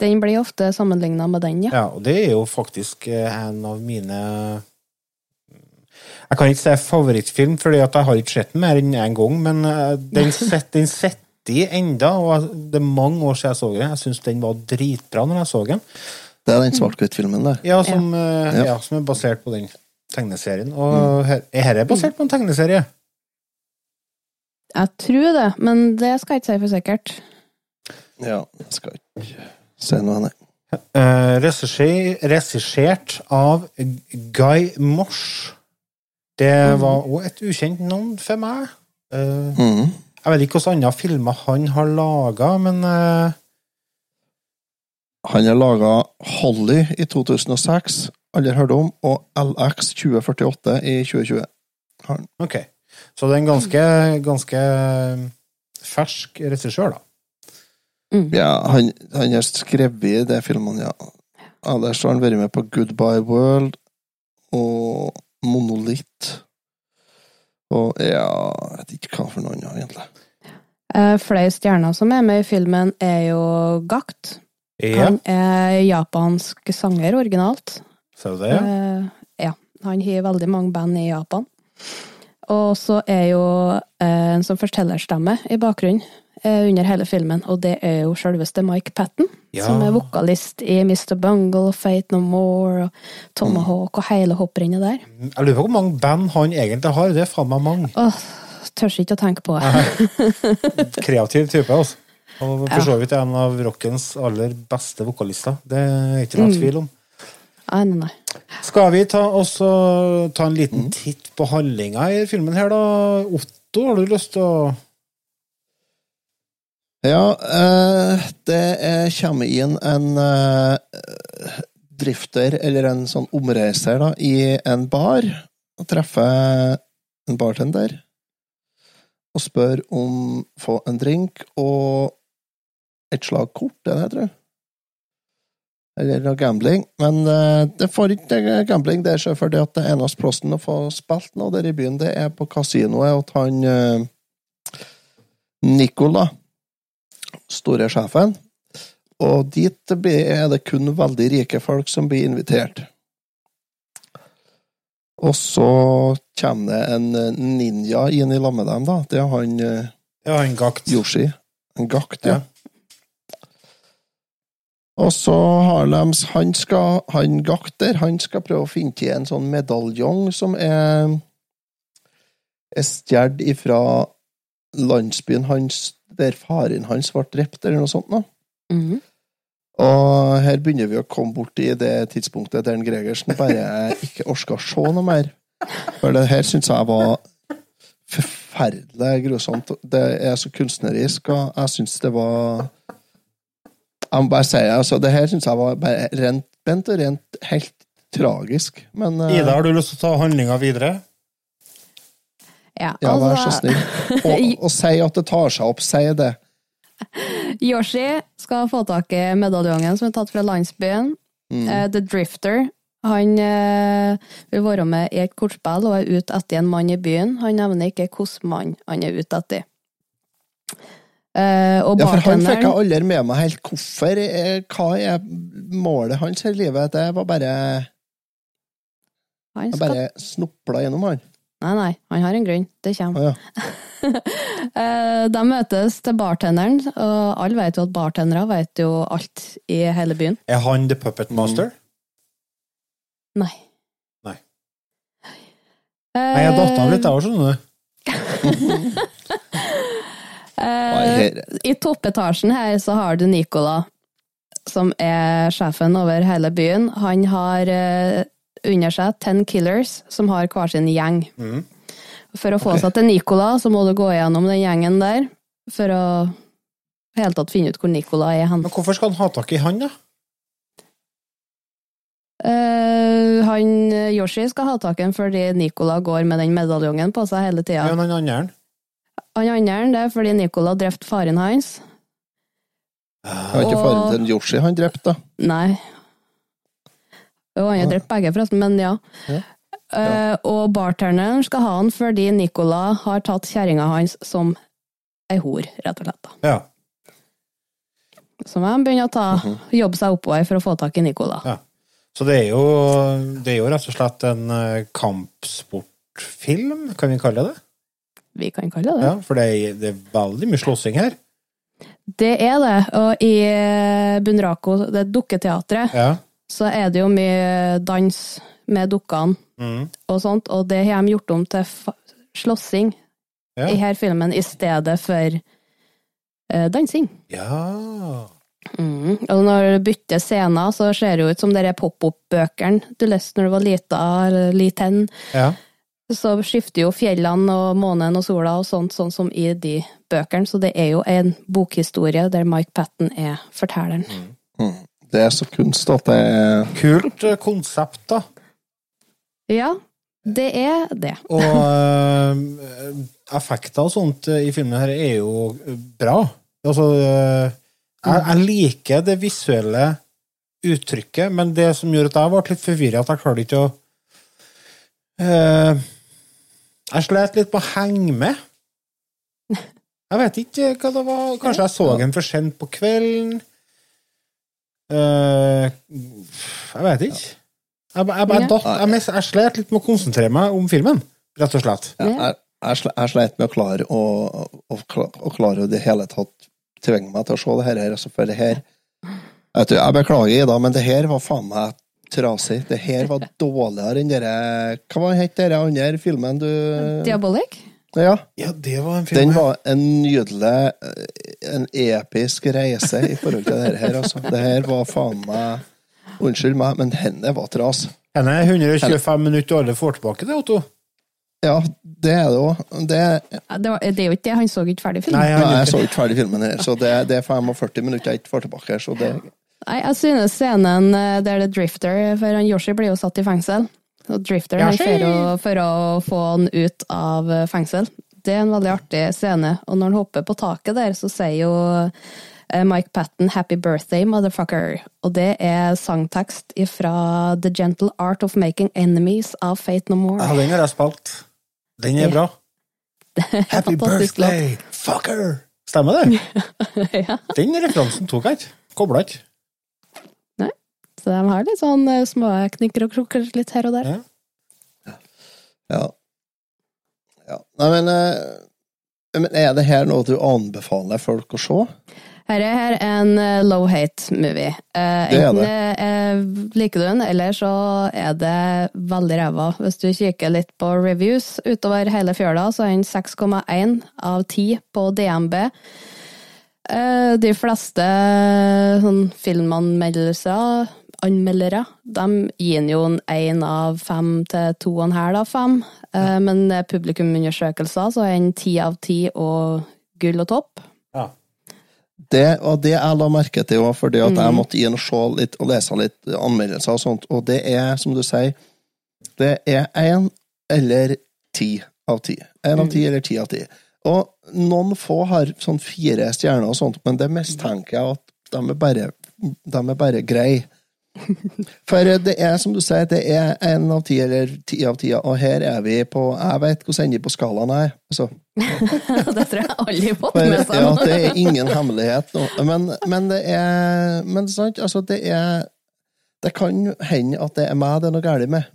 Den blir ofte sammenligna med den, ja. Ja, og det er jo faktisk en av mine Jeg kan ikke si favorittfilm, fordi jeg har ikke sett den mer enn én en gang, men den *laughs* sitter den enda, og det er mange år siden jeg så den. Jeg syns den var dritbra når jeg så den. Det er den svart-hvitt-filmen der. Ja, som, eh, Ja. ja, som er basert på den tegneserien. Og her, er dette basert på en tegneserie? Jeg tror det, men det skal jeg ikke si for sikkert. Ja, jeg skal ikke si noe, nei. Eh, regissert- av Guy Mosh. Det var òg et ukjent navn for meg. Eh, Mhm. Jeg vet ikke hvilke andre filmer han har laga, men uh... Han har laga Holly i 2006, aldri hørt om, og LX 2048 i 2020. Han. ok. Så det er en ganske, ganske fersk regissør, da. Ja, han, han har skrevet i de filmene, ja. Ellers har han vært med på Goodbye World og Monolith. Og ja Jeg vet ikke hva for noe annet, egentlig. Eh, flere stjerner som er med i filmen, er jo Gakt. Ja, Han er japansk sanger originalt. ser du det? Ja? Eh, ja. Han har veldig mange band i Japan. Og så er jo eh, en som fortellerstemme i bakgrunnen under hele filmen, og det er jo selveste Mike Patten, Ja. som er vokalist i Mr. Bungle, Fate No More og Tomahawk og hele hopprennet der. Jeg lurer på hvor mange band han egentlig har. Det er faen meg mange. Åh, tørs ikke å tenke på det. *laughs* Kreativ type, altså. Og for så vidt er en av rockens aller beste vokalister. Det er ikke noe Mm. tvil om. Nei, nei, nei. Skal vi ta, også, ta en liten titt på handlinga i filmen her, da? Otto, har du lyst til å Ja, eh, det er, kommer inn en eh, drifter, eller en sånn omreiser, da, i en bar, og treffer en bartender, og spør om få en drink og et slag kort, er det, tror jeg. Eller noe gambling. Men eh, det får ikke gambling, det er selvfølgelig at det eneste plassen å få spilt nå der i byen, det er på kasinoet, og han Nicola store sjefen. Og dit er det kun veldig rike folk som blir invitert. Og så kommer det en eh, ninja inn i lag med dem, da. Det er han eh, Ja, en Gakt. Yoshi. En gakt, ja. Ja. Og så har de Han skal Han gakter, han skal prøve å finne til en sånn medaljong som er er stjålet ifra landsbyen hans der faren hans ble drept, eller noe sånt. nå. Mhm. Og her begynner vi å komme bort i det tidspunktet der en Gregersen bare ikke orka å se noe mer. For det her syns jeg var forferdelig grusomt. Det er så kunstnerisk, og jeg syns det var Jeg må bare si altså, det her syns jeg var bare rent, bent og rent helt tragisk. Men eh, Ida, har du lyst til å ta handlinga videre? Ja, ja, vær så altså, snill. *laughs* Og, og si at det tar seg opp. Si det. Yoshi skal få tak i medaljongen som er tatt fra landsbyen. Mm. Uh, The Drifter. Han uh, vil være med i et kortspill og er ute etter en mann i byen. Han nevner ikke hvilken mann han er ute etter. Uh, Ja, for han fikk jeg aldri med meg helt hvorfor. Hva er målet hans i livet? Det var bare Han Jeg skal... bare snopla gjennom han. Nei, nei, han har en grunn. Det kommer. kommer. ja. *laughs* Eh, De møtes til bartenderen, og alle vet jo at bartendere vet jo alt i hele byen. Er han the puppet master? Nei. Nei. Eh, Nei, jeg datt av litt, jeg òg, skjønner du. *laughs* Eh, I toppetasjen her så har du Nicola, som er sjefen over hele byen. Han har eh, under seg Ten Killers, som har hver sin gjeng. Mm. For å få seg til Nicola, så må du gå gjennom den gjengen der, for å helt tatt finne ut hvor Nicola er hen. Men hvorfor skal han ha tak i han, da? Uh, han Yoshi skal ha tak i han fordi Nicola går med den medaljongen på seg hele tida. Ja, men han andre? Han andre det er fordi Nicola drepte faren hans. Det var ikke faren til Yoshi han drepte, da. Nei. Jo, han har drept begge, forresten, men ja. Ja. Uh, og bartenderen skal ha han fordi Nicola har tatt kjerringa hans som ei hor, rett og slett. da. Ja. Så må de begynne å ta, Mhm. jobbe seg oppover for å få tak i Nicola. Ja. Så det er jo, det er jo rett og slett en eh, kampsportfilm, kan vi kalle det? Vi kan kalle det det. Ja, for det er, det er veldig mye slåssing her. Det er det, og i eh, Bunraco, det dukketeatret, Ja. Så er det jo mye dans med dukkene Mm. og sånt, og det har de gjort om til slåssing Ja. i her filmen, i stedet for eh, dansing. ja. Mm. Og når du bytter scener, så ser det jo ut som det er pop-opp-bøkene du leste når du var lita, eller liten. ja. Så skifter jo fjellene og månen og sola og sånt, sånn som i de bøkene. Så det er jo en bokhistorie der Mike Patten er fortelleren. Mm. Det er så kunst at det er Kult eh, konsept, da. Ja, det er det. Og uh, *laughs* effekter og sånt eh, i filmen her er jo bra. Altså, uh, jeg, jeg liker det visuelle uttrykket, men det som gjør at jeg ble litt forvirra, at jeg klarte ikke å uh, Jeg slet litt på å henge med. *laughs* Jeg vet ikke hva det var. Kanskje jeg så den for sent på kvelden. Eh, jeg vet ikke. Jeg, jeg, jeg, datt, jeg, jeg slet litt med å konsentrere meg om filmen, rett og slett. ja, jeg, jeg, sle- sleit med å klare å, å, å klare å det hele tatt tvinge meg til å se det her. Altså, for det her vet du, Jeg beklager, Ida, men det her var faen meg trasig. Det her var dårligere enn dere Hva het den andre filmen du Diabolik? Ja. Ja, det var en film. Den var en nydelig, en episk reise i forhold til dette her, altså. Det her var faen meg Unnskyld meg, men henne var tras. Henne er 125 minutter alle får tilbake, det, Otto. Ja, det er det òg. Det, Det, det er jo ikke det, han så ikke ferdig filmen. Nei, Nei, jeg så ikke ferdig filmen her, så det, det er 45 minutter jeg ikke får tilbake. Så det, Nei, jeg synes scenen eh, der det er Drifter, for han Yoshi blir jo satt i fengsel. Og Drifter ja, for, å, for å få han ut av eh, fengsel. Det er en veldig artig scene, og når han hopper på taket der, så sier jo eh, Mike Patten 'Happy birthday, motherfucker'. Og det er sangtekst fra 'The Gentle Art of Making Enemies' av Fate No More. Ja, den har jeg spilt. Den er bra. *laughs* Happy birthday, fucker! Stemmer det? *laughs* ja, Den referansen tok jeg ikke. Kobla ikke. Så de har litt sånn eh, små knikker og krukker litt her og der. Ja. ja. ja. Nei, men, eh, men er det her noe du anbefaler folk å se? Her er her en eh, low hate-movie. Eh, Det er enten det. eh, liker du den, eller så er det veldig ræva. Hvis du kikker litt på reviews utover hele fjøla, så er den 6,1 av 10 på DNB. Eh, de fleste sånn filmanmeldelser, anmeldere, de gir den jo en 1 av fem til 2,5 av fem. Ja. men publikumundersøkelser så er den ti av ti og gull og topp. Ja. Det, og det jeg la merke til, òg, fordi at jeg Mhm. måtte inn og se litt og lese litt anmeldelser og sånt, og det er, som du sier, det er én eller ti av ti. Én av ti eller ti av ti. Og noen få har sånn fire stjerner og sånt, men det mistenker jeg at de er bare, de er bare greie. *laughs* For det er, som du sier, det er én av ti eller ti av ti, og her er vi på Jeg vet hvordan ender på skalaen er. Så. *laughs* det tror jeg alle har fått med seg. ja, det er ingen hemmelighet. Men, men det er Men sant, altså, det er Det kan hende at det er meg det er noe galt med.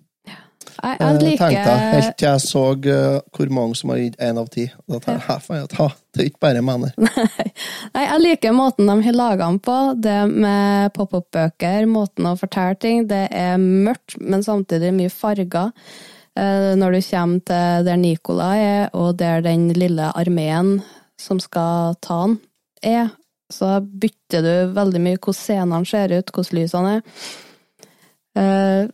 Jeg, Eh, jeg liker Tenkte jeg, helt til jeg så eh, hvor mange som har gitt én av ti. Da tenkte jeg, "Hæ, faen, ja, det er ikke bare meg, Nei, *laughs* jeg liker måten de har laga den på. Det med pop-up-bøker, måten å fortelle ting. Det er mørkt, men samtidig mye farger. Eh, Når du kommer til der Nikolai er, og der den lille armeen som skal ta han, er, så bytter du veldig mye hvordan scenene ser ut, hvordan lysene er.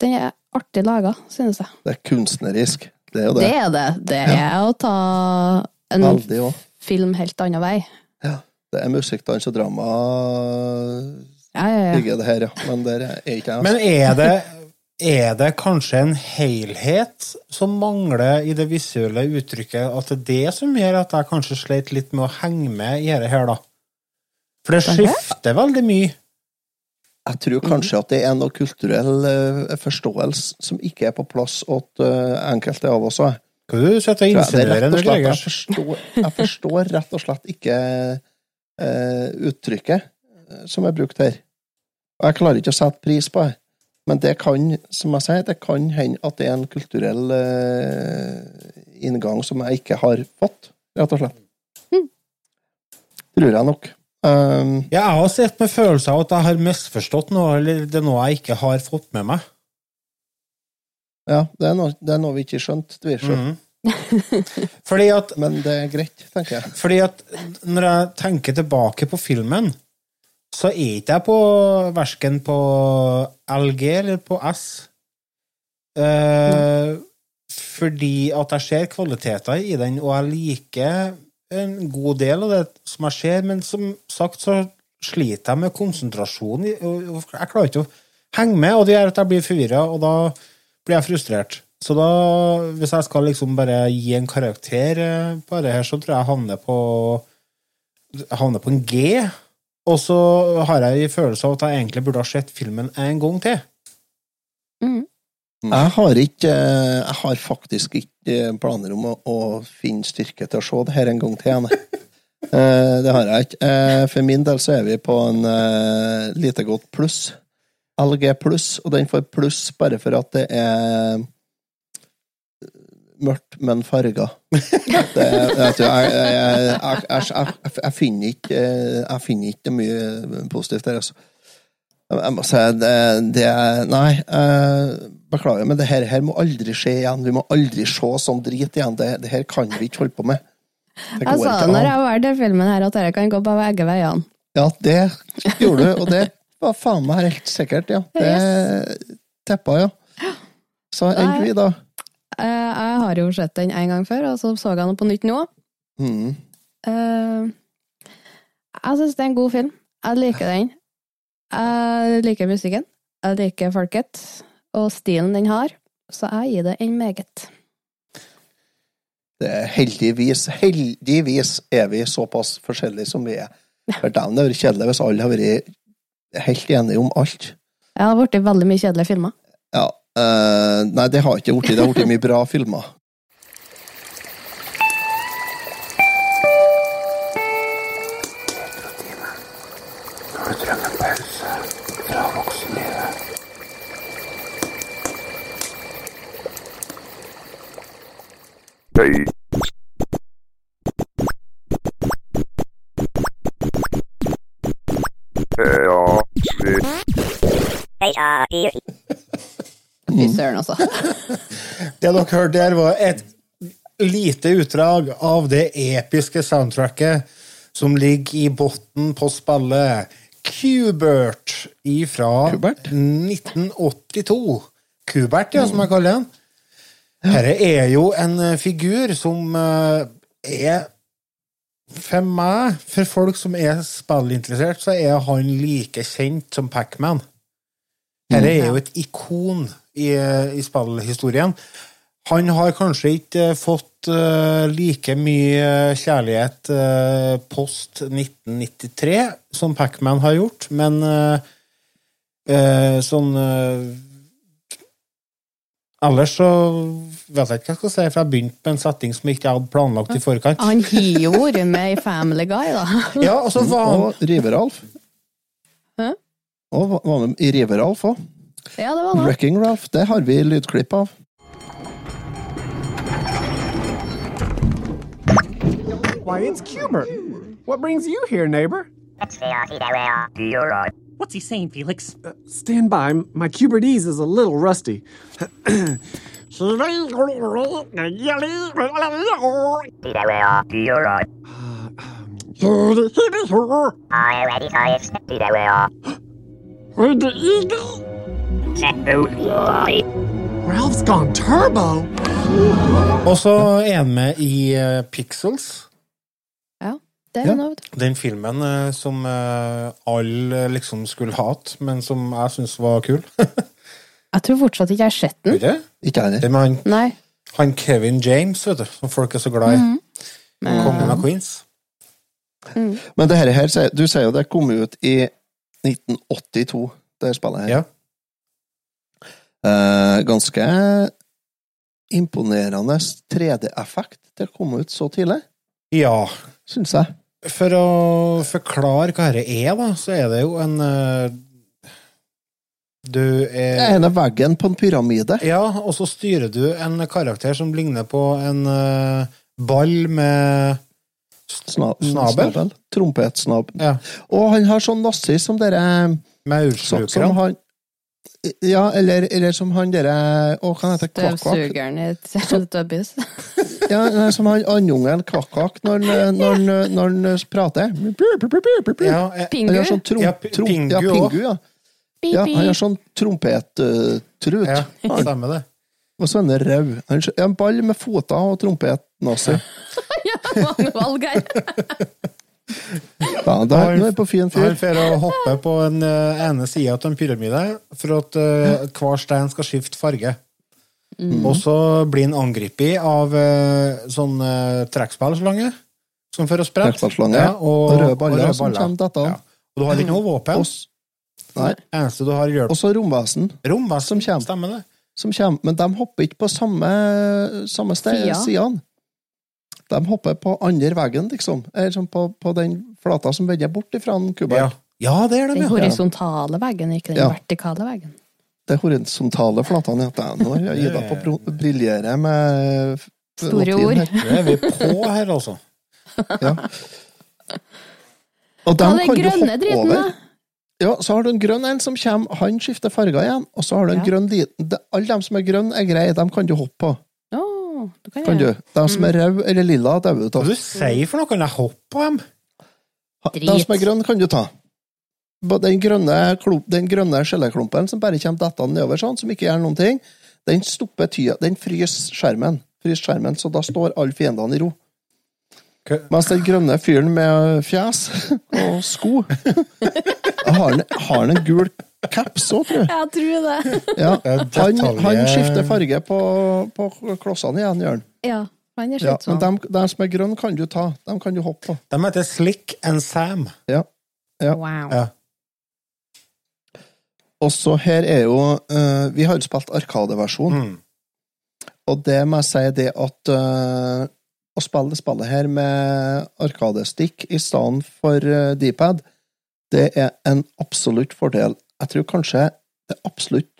Den er artig laga, synes jeg. Det er kunstnerisk. Det er jo det. Det er det. Det er å ta en Veldig film helt annen vei. Det er musikk, dans og drama. Ja, ja, ja. ligger det her, ja. Men der er ikke jeg. altså. Men er det, er det kanskje en helhet som mangler i det visuelle uttrykket? At det er det som gjør at jeg kanskje sleit litt med å henge med i dette her, da? For det skifter veldig mye. Jeg tror kanskje at det er noe kulturell eh, forståelse som ikke er på plass hos eh, enkelte av oss. Hva du sitter og insinuere er insinuerer nå, Greger? Jeg forstår, rett og slett ikke uh, uttrykket som er brukt her. Og jeg klarer ikke å sette pris på det. Men det kan, som jeg sier, det kan hende at det er en kulturell uh, inngang som jeg ikke har fått, rett og slett. Tror jeg nok. Um, Ja, jeg har sett med følelse av at jeg har misforstått noe, eller det er noe jeg ikke har fått med meg. ja, det er, noe, det er noe vi ikke skjønte, Tvirsjø. Mhm. *laughs* Fordi at Men det er greit, tenker jeg. Fordi at når jeg tenker tilbake på filmen, så er ikke jeg på verken på LG eller på S. Eh, fordi at jeg ser kvaliteter i den, og jeg liker en god del av det som jeg ser, men som sagt så sliter jeg med konsentrasjon. i- og- og Jeg klarer ikke å henge med, og det gjør at jeg blir forvirra, og da blir jeg frustrert. Så da, hvis jeg skal liksom bare gi en karakter eh, på det her, så tror jeg jeg havner på havner på en G. Og så har jeg en følelse av at jeg egentlig burde ha sett filmen en gang til. Jeg har ikke Jeg har faktisk ikke planer om å, å finne styrke til å se det her en gang til. *laughs* Eh, Det har jeg ikke. Eh, For min del så er vi på en eh, lite godt pluss. LG pluss, og den får pluss bare for at det er mørkt, men farga. *laughs* Det, jeg, jeg, jeg, finner ikke Jeg finner ikke mye positivt der, altså. Jeg må si det, det Nei, uh, beklager, men det her, her må aldri skje igjen. Vi må aldri se sånn drit igjen. Det, det her kan vi ikke holde på med. Jeg sa det når jeg jeg var i filmen her, at dette kan gå på begge veiene. Ja, det gjorde du, og det var faen meg helt sikkert, ja. Det teppa, ja. Så endte vi, da. Eh, Jeg har jo sett den en gang før, og så så jeg den på nytt nå. Mm. Eh, Jeg syns det er en god film. Jeg liker den. Jeg liker musikken. Jeg liker folket. Og stilen den har. Så jeg gir det en meget. Det er heldigvis, heldigvis er vi såpass forskjellige som vi er. For dem det hadde vært kjedelig hvis alle hadde vært helt enige om alt. Det har blitt veldig mye kjedelige filmer. Ja. Uh, nei, det har ikke blitt. Det har blitt mye bra filmer. Altså. *laughs* Det dere hørte der, var et lite utdrag av det episke soundtracket som ligger i bunnen på spillet Kubert fra 1982. Kubert, ja, som jeg kaller den. Dette er jo en eh, figur som eh, er For meg, for folk som er spillinteressert, så er han like kjent som Pacman. Dette er jo et ikon i, i spillhistorien. Han har kanskje ikke fått uh, like mye kjærlighet uh, post 1993 som Pacman har gjort, men uh, eh, sånn eh, Ellers så vet jeg ikke hva jeg skal si, for jeg begynte med en setting som jeg ikke hadde planlagt i forkant. Han har jo vært med i Family Guy, da. *laughs* Ja, og så var han Og River-Alf. Hæ? Og var- han i River-Alf òg. Ja, det var noe. Wrecking Ralph, det har vi lydklipp av. Why, it's Cubert. What brings you here, neighbor? What's he saying, Felix? Uh, stand by. My Cubertese is a little rusty. *clears throat* *gasps* Ralph's gone turbo. Og så er med i eh, Pixels. Ja, det er ja. Den filmen eh, som uh, alle liksom skulle hate, men som jeg syns var kul. *laughs* Jeg tror fortsatt ikke jeg har sett den. Ikke? Ikke jeg heller. han, han Kevin James, vet du, som folk er så glad i. Mhm. Kongen av Queens. Men det her, her du sier jo det kom ut i 1982, det spillet her. Ja. Eh, ganske imponerende 3D-effekt til å komme ut så tidlig, Ja. syns jeg. For å forklare hva dette er, da, så er det jo en du er Det er ene veggen på en pyramide. Ja, og så styrer du en karakter som ligner på en eh, ball med Sna Snabel? Trompetsnabel. Ja. Og han har sånn nazi som dere Maursluker. som, som han Ja, eller, eller som han derre Å, hva heter det? Kvakk-kvakk? Støvsugeren i et Teletubbies. *laughs* Ja, nei, som han andungen Kvakk-kvakk når, når, når, når han prater. Ja, eh, Pingu? Han har sånn trom, Ja, trom, Pingu ja, pingu, ja. Ja. Han har sånn trompettrut. ja, *laughs* stemmer det. Og så er han rød. Han er en ball med føtter og trompetnazi. *laughs* Ja, mange valg her. Ja, da er han på fin fyr. Han får å hoppe på en eh, ene sida av en pyramide for at uh, hver stein skal skifte farge. Og så blir han angrepet av uh, sånn uh, trekkspillslange som får å Ja, og, og røde baller som kommer dette. Ja. Og du har ikke noe våpen. Og Nei. Eneste du har hjelp Og så romvesen Romvesen som kommer. Stemmer det. som kommer. Men de hopper ikke på samme, samme sted, sidene. De hopper på andre veggen, liksom. Eller sånn på, på den flata som vender bort ifra en Ja. ja, det er Den de, ja. horisontale veggen, ikke den Ja. vertikale veggen. Det horisontale flatene heter det. Nå har Ida på å briljere med Store ord. Det Nå er vi på her, altså. Ja. Og dem Ja, den kan du hoppe driten, over. da. Ja, så har du en grønn en som kommer, han skifter farger igjen, og så har du en Ja. grønn liten Alle dem som er grønne, er greie, dem kan du hoppe på. Å, kan Kan du? De som er røde eller lilla, dauer du Hva av. du sier for noe? Kan jeg hoppe på dem? De som er Drit. grønne, kan du ta. Den grønne, klump, den grønne skjelleklumpen som bare kommer dettende nedover, sånn, som ikke gjør noen ting, den stopper tida. Den fryser skjermen. Frys skjermen, så da står alle fiendene i ro. Hva- Mens den grønne fyren med fjes og sko *laughs* Har han, har han en gul caps òg, tror jeg? Jeg tror det. *laughs* Ja. Han, han skifter farge på, på klossene igjen, gjør han. Ja, han er Ja, slitsom. men dem, dem som er grønne, kan du ta. Dem kan du hoppe på. De heter Slick and Sam. Ja. ja. Wow. Ja. Og så her er jo uh, Vi har jo spilt Arkadeversjon, Mm. og det må jeg si det at uh, å spille det spillet her med Arkadestikk i stedet for uh, D-pad, det er en absolutt fordel. Jeg tror kanskje det absolutt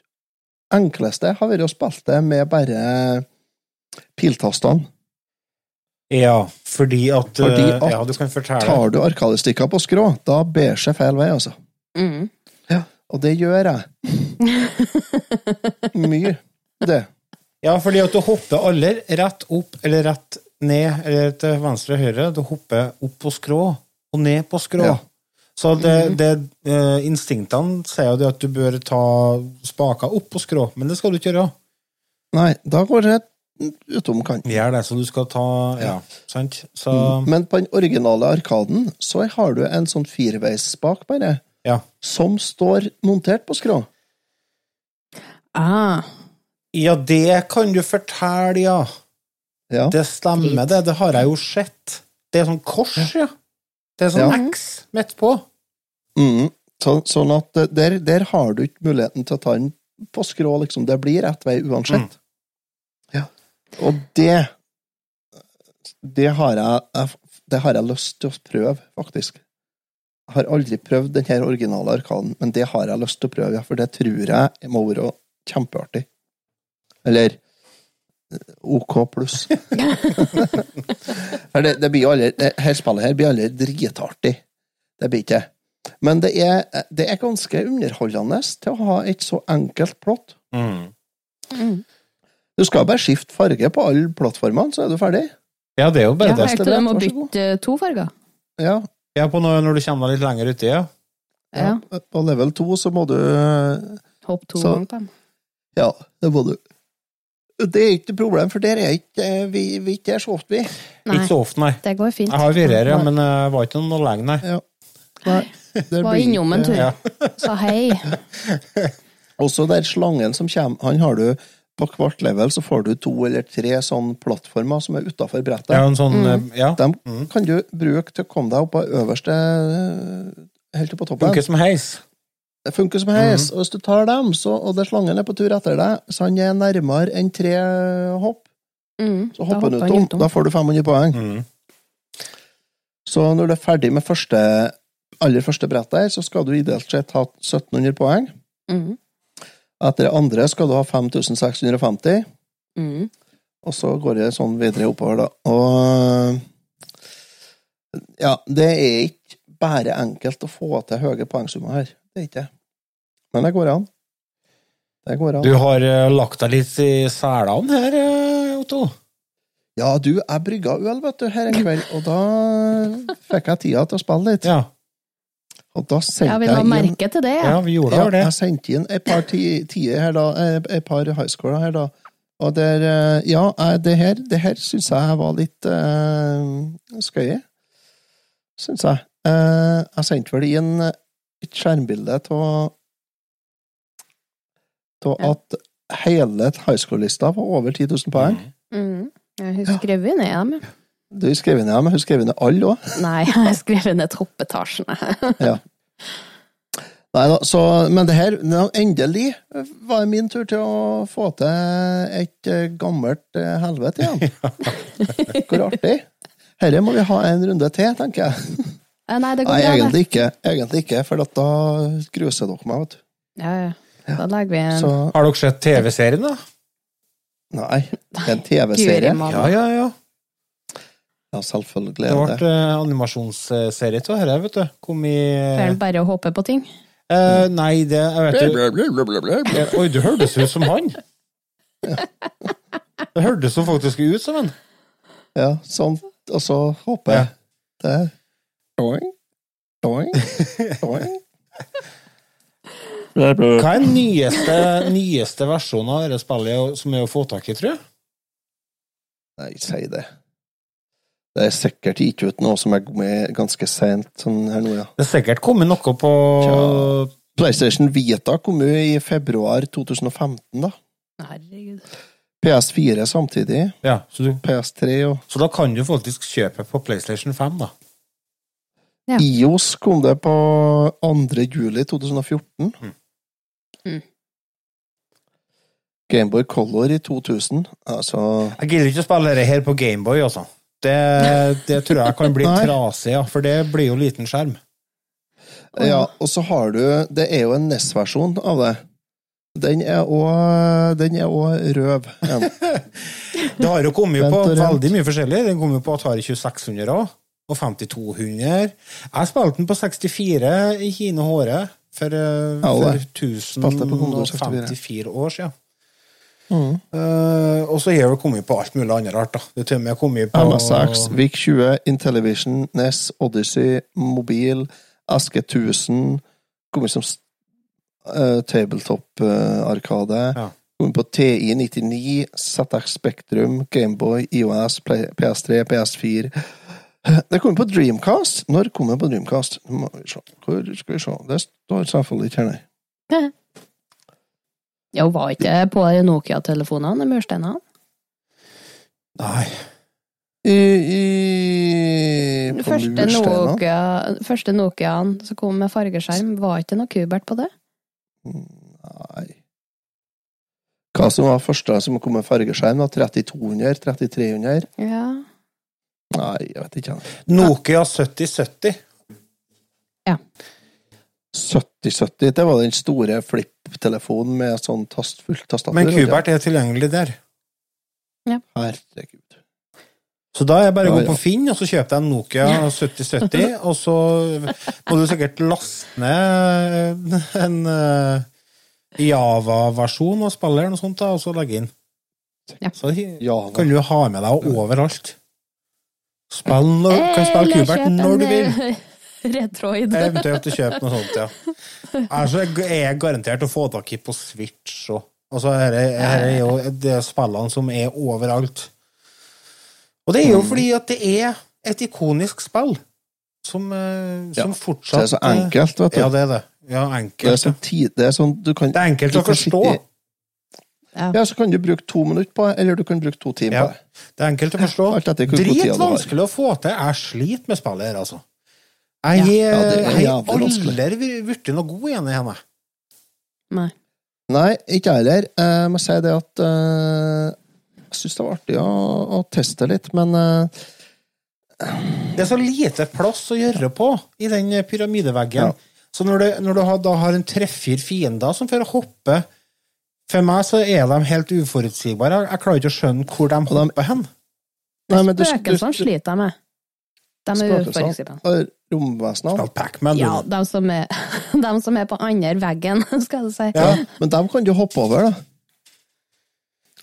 enkleste har vært å spille det med bare piltastene. Ja, fordi at, Fordi eh, at Ja, du kan fortelle. Tar du arkadestikker på skrå, da ber seg feil vei, altså. Mm. Og det gjør jeg. *laughs* Mye. Det. Ja, fordi at du hopper aldri rett opp eller rett ned eller til venstre og høyre. Du hopper opp på skrå og ned på skrå. Ja. Så det, det, eh, instinktene sier jo det at du bør ta spaka opp på skrå, men det skal du ikke gjøre. Nei, da går det utom kanten. Gjør det, så du skal ta Ja, sant? Så Men på den originale Arkaden så har du en sånn fireveisspak, bare, ja. som står montert på skrå. Ah, Ja, det kan du fortelle, ja. Ja. Det stemmer, det. Det har jeg jo sett. Det er sånn kors, ja. Det er sånn Ja. X midt på. Mm. Så, sånn at der, der har du ikke muligheten til å ta den på skrå, liksom. Det blir rett vei uansett. Ja. Og det Det har jeg, Det har jeg lyst til å prøve, faktisk. Jeg har aldri prøvd den her originale Arkaden, men det har jeg lyst til å prøve, for det tror jeg må være kjempeartig. Eller eh, OK pluss. *laughs* Det, det blir aldri, det her spillet her blir aldri dritartig. Det blir ikke. Men det er, det er ganske underholdende til å ha et så enkelt plott. Mm. Du skal bare skifte farge på alle plattformene, så er du ferdig. Ja, det er jo bare Ja, det. helt til du må bytte eh, to farger. Ja, Ja, på når, når du kommer deg litt lenger uti, ja. Ja. På level 2 så må du eh, Hopp to ganger på dem. Ja, det må du. Det er ikke noe problem, for der er ikke eh, vi, vi ikke er så ofte, vi. Nei, Ikke så ofte, nei. det går fint. Jeg har vært her, ja, men jeg var ikke noe lenge, nei. Ja. Nei, det Var innom en tur. Ja. Sa hei. *laughs* Også der slangen som kommer, han har du på hvert level så får du to eller tre sånne plattformer som er utafor brettet. Ja, en sånn, Mm. ja. Dem Mm. kan du bruke til å komme deg opp på øverste eh, Helt på toppen. Funker som heis. Det funker som heis. Og hvis du tar dem, så, og det slangen er på tur etter deg, så han er nærmere enn tre hopp, Mm, så hopper han utom. utom. Da får du 500 poeng. Mm. Så når du er ferdig med første, aller første brettet her, så skal du ideelt sett ha 1700 poeng. Mm, Etter det andre skal du ha 5650, mm. og så går det sånn videre oppover, da. Og ja, det er ikke bare enkelt å få til høye poengsummer her. Det er ikke det. Men det går an. Det går an. Du har eh, lagt deg litt i selene her, eh, Otto. Ja, du, jeg brygga øl, vet du, her en kveld, og da fikk jeg tida til å spille litt. Ja, Og da sendte Ja, vi la jeg inn merke til det, ja ja. vi gjorde Ja, det. jeg sendte inn et par tider her da, eh, et par highscorer her da. Og der, eh, ja, eh, det her, det her syns jeg var litt uh, skøye. Syns jeg. Uh, jeg sendte vel inn et skjermbilde av at hele highscore-lista var over 10 000 poeng. Mm. Jeg har skrevet ned dem, ja. Du skrev ned dem, men hun skrev ned alle òg. *laughs* Nei, jeg har skrevet ned troppetasjene. *laughs* Ja. Nei da, så, men det her, endelig var det min tur til å få til et eh, gammelt eh, helvete igjen. *laughs* Hvor artig. Herre må vi ha en runde til, tenker jeg. Nei, det går Nei, bra, det. egentlig ikke, egentlig ikke for at da gruser dere meg, vet du. Ja, ja. Da legger vi en Så Har dere sett TV-serien, da? nei, en TV-serie. Ja, ja, ja. Ja, selvfølgelig Det er ble det. eh, animasjonsserie av dette, vet du. Kom i Får bare å håpe på ting. eh, Nei, det jeg vet du, Eh, Oi, du hørtes ut som han! Det hørtes jo faktisk ut som han. Ja, sånn, og så håper jeg. Det er Doing, doing, doing. Hva er den nyeste, nyeste versjonen av dette spillet som er å få tak i, tror jeg? Nei, si det. Det er sikkert gitt ut noe som er med ganske sent sånn her nå, ja. Det er sikkert kommet noe på Tja. PlayStation Vita kom jo i februar 2015, da. Herregud. PS4 samtidig. Ja, så, du, PS3 og så da kan du faktisk kjøpe på PlayStation 5, da. Ja. IOS kom det på 2. juli 2014. Mm. Gameboy Color i 2000. Altså Jeg gidder ikke å spille dette her på Gameboy, altså. Det, det tror jeg kan bli *laughs* trasig, ja, for det blir jo liten skjerm. Ja, og så har du Det er jo en NES-versjon av det. Den er òg er røv. en. *laughs* Det har jo kommet på veldig mye forskjellig. Den kom jo på Atari 2600 òg, og 5200. Jeg spilte den på 64 i Kine Håre for, eh, for det. Spilte på Commodore 1054 år siden. Mm. Eh, og så har det kommet på alt mulig annet rart. da. Det er til og med kommet på MSX, VIC-20, Intellivision, NES, Odyssey, Mobil, SG1000 Kommer som uh, tabletop-arkade. Ja. Kommer på TI 99, ZX Spektrum, Gameboy, IOS, Play- PS3, PS4. Det kommer på Dreamcast. Når kommer det på Dreamcast? Hvor skal vi se? Det står selvfølgelig ikke her, nei. *laughs* Ja, hun var ikke på Nokia-telefonene, mursteinene? Nei. I, i på første, mursteinene? Nokia, første Nokiaen som kom med fargeskjerm, var ikke noe kubert på det? Nei. Hva som var første som kom med fargeskjerm? da? 3200? 3300? Ja. Nei, jeg vet ikke. Nokia 7070. Ja. 7070, det var den store flipptelefonen med sånn tastfullt tastatur. Men. Kubert er tilgjengelig der. Herregud. Så da er jeg bare å Ja, gå på. Finn, og så kjøper jeg en Nokia 7070, og så må du sikkert laste ned en eh, Java-versjon og spille eller noe sånt, da, og så legge inn. Så Java. kan du ha med deg overalt. Spill kan spille Kubert når du vil. *laughs* Retroid. Eventuelt å kjøpe noe sånt, ja. Altså, jeg er garantert å få tak i på Switch og Altså, her er, her er jo det spillene som er overalt. Og det er jo fordi at det er et ikonisk spill som, eh, som Ja, fortsatt det er så enkelt, vet du. Ja, det er det. Ja, Det er enkelt. sånn tid, det er sånn du kan, Det er enkelt å forstå. Ja. Ja, så kan du bruke to minutter på det, eller du kan bruke to timer Ja, på det. det er enkelt å forstå. Dritvanskelig å få til. Jeg sliter med spillet her, altså. Jeg vanskelig. aldri blitt noe god igjen i henne. Nei. Nei, ikke jeg heller. Jeg må si det at eh, jeg syns det var artig å, å teste litt, men eh, Det er så lite plass å gjøre på i den pyramideveggen. Ja. Så når, du, når du har, da har en tre-fire fiender som får hoppe For meg så er de helt uforutsigbare. Jeg, klarer ikke å skjønne hvor de hopper hen. Nei, men du- Spøkelsene sliter jeg med. De er uforutsigbare. Og Romvesenene. Pacman. Ja, de som, er, *laughs* de som er på andre veggen, *laughs* skal jeg si. Ja, men dem kan du hoppe over, da.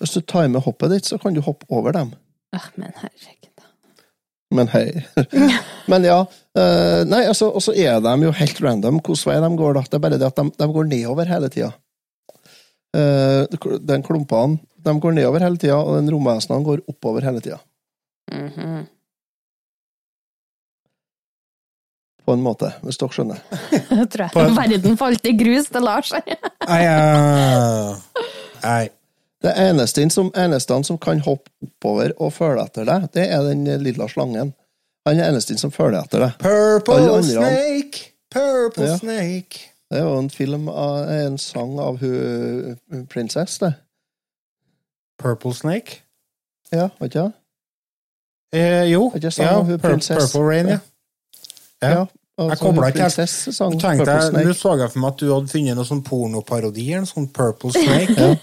Hvis du timer hoppet ditt, så kan du hoppe over dem. Ah, men herregud. Men hei. *laughs* Men ja. eh, nei, altså, og så er de jo helt random hvilken vei de går, da. Det er bare det at de, de går nedover hele tida. den klumpene de går nedover hele tida, og den romvesenene går oppover hele tida. Mhm. På en måte, hvis dere skjønner. Jeg *laughs* tror jeg verden falt i grus til Lars. Nei, nei. Det eneste som, eneste som kan hoppe oppover og følge etter deg, det er den lilla slangen. Han er eneste som følger etter deg. Purple andre- Snake, Purple Ja. Snake. Det er jo en film av en sang av hun Princess, det. Purple Snake? Ja, vet ikke det? Eh, jo. Ikke sang Ja, av hun Pur prinsess. Purple Rain, ja. ja. Ja, altså, Jeg kobla ikke helt. Nå tenkte jeg, Nå så jeg for meg at du hadde funnet noe sånn pornoparodi, en sånn Purple Snake. *laughs*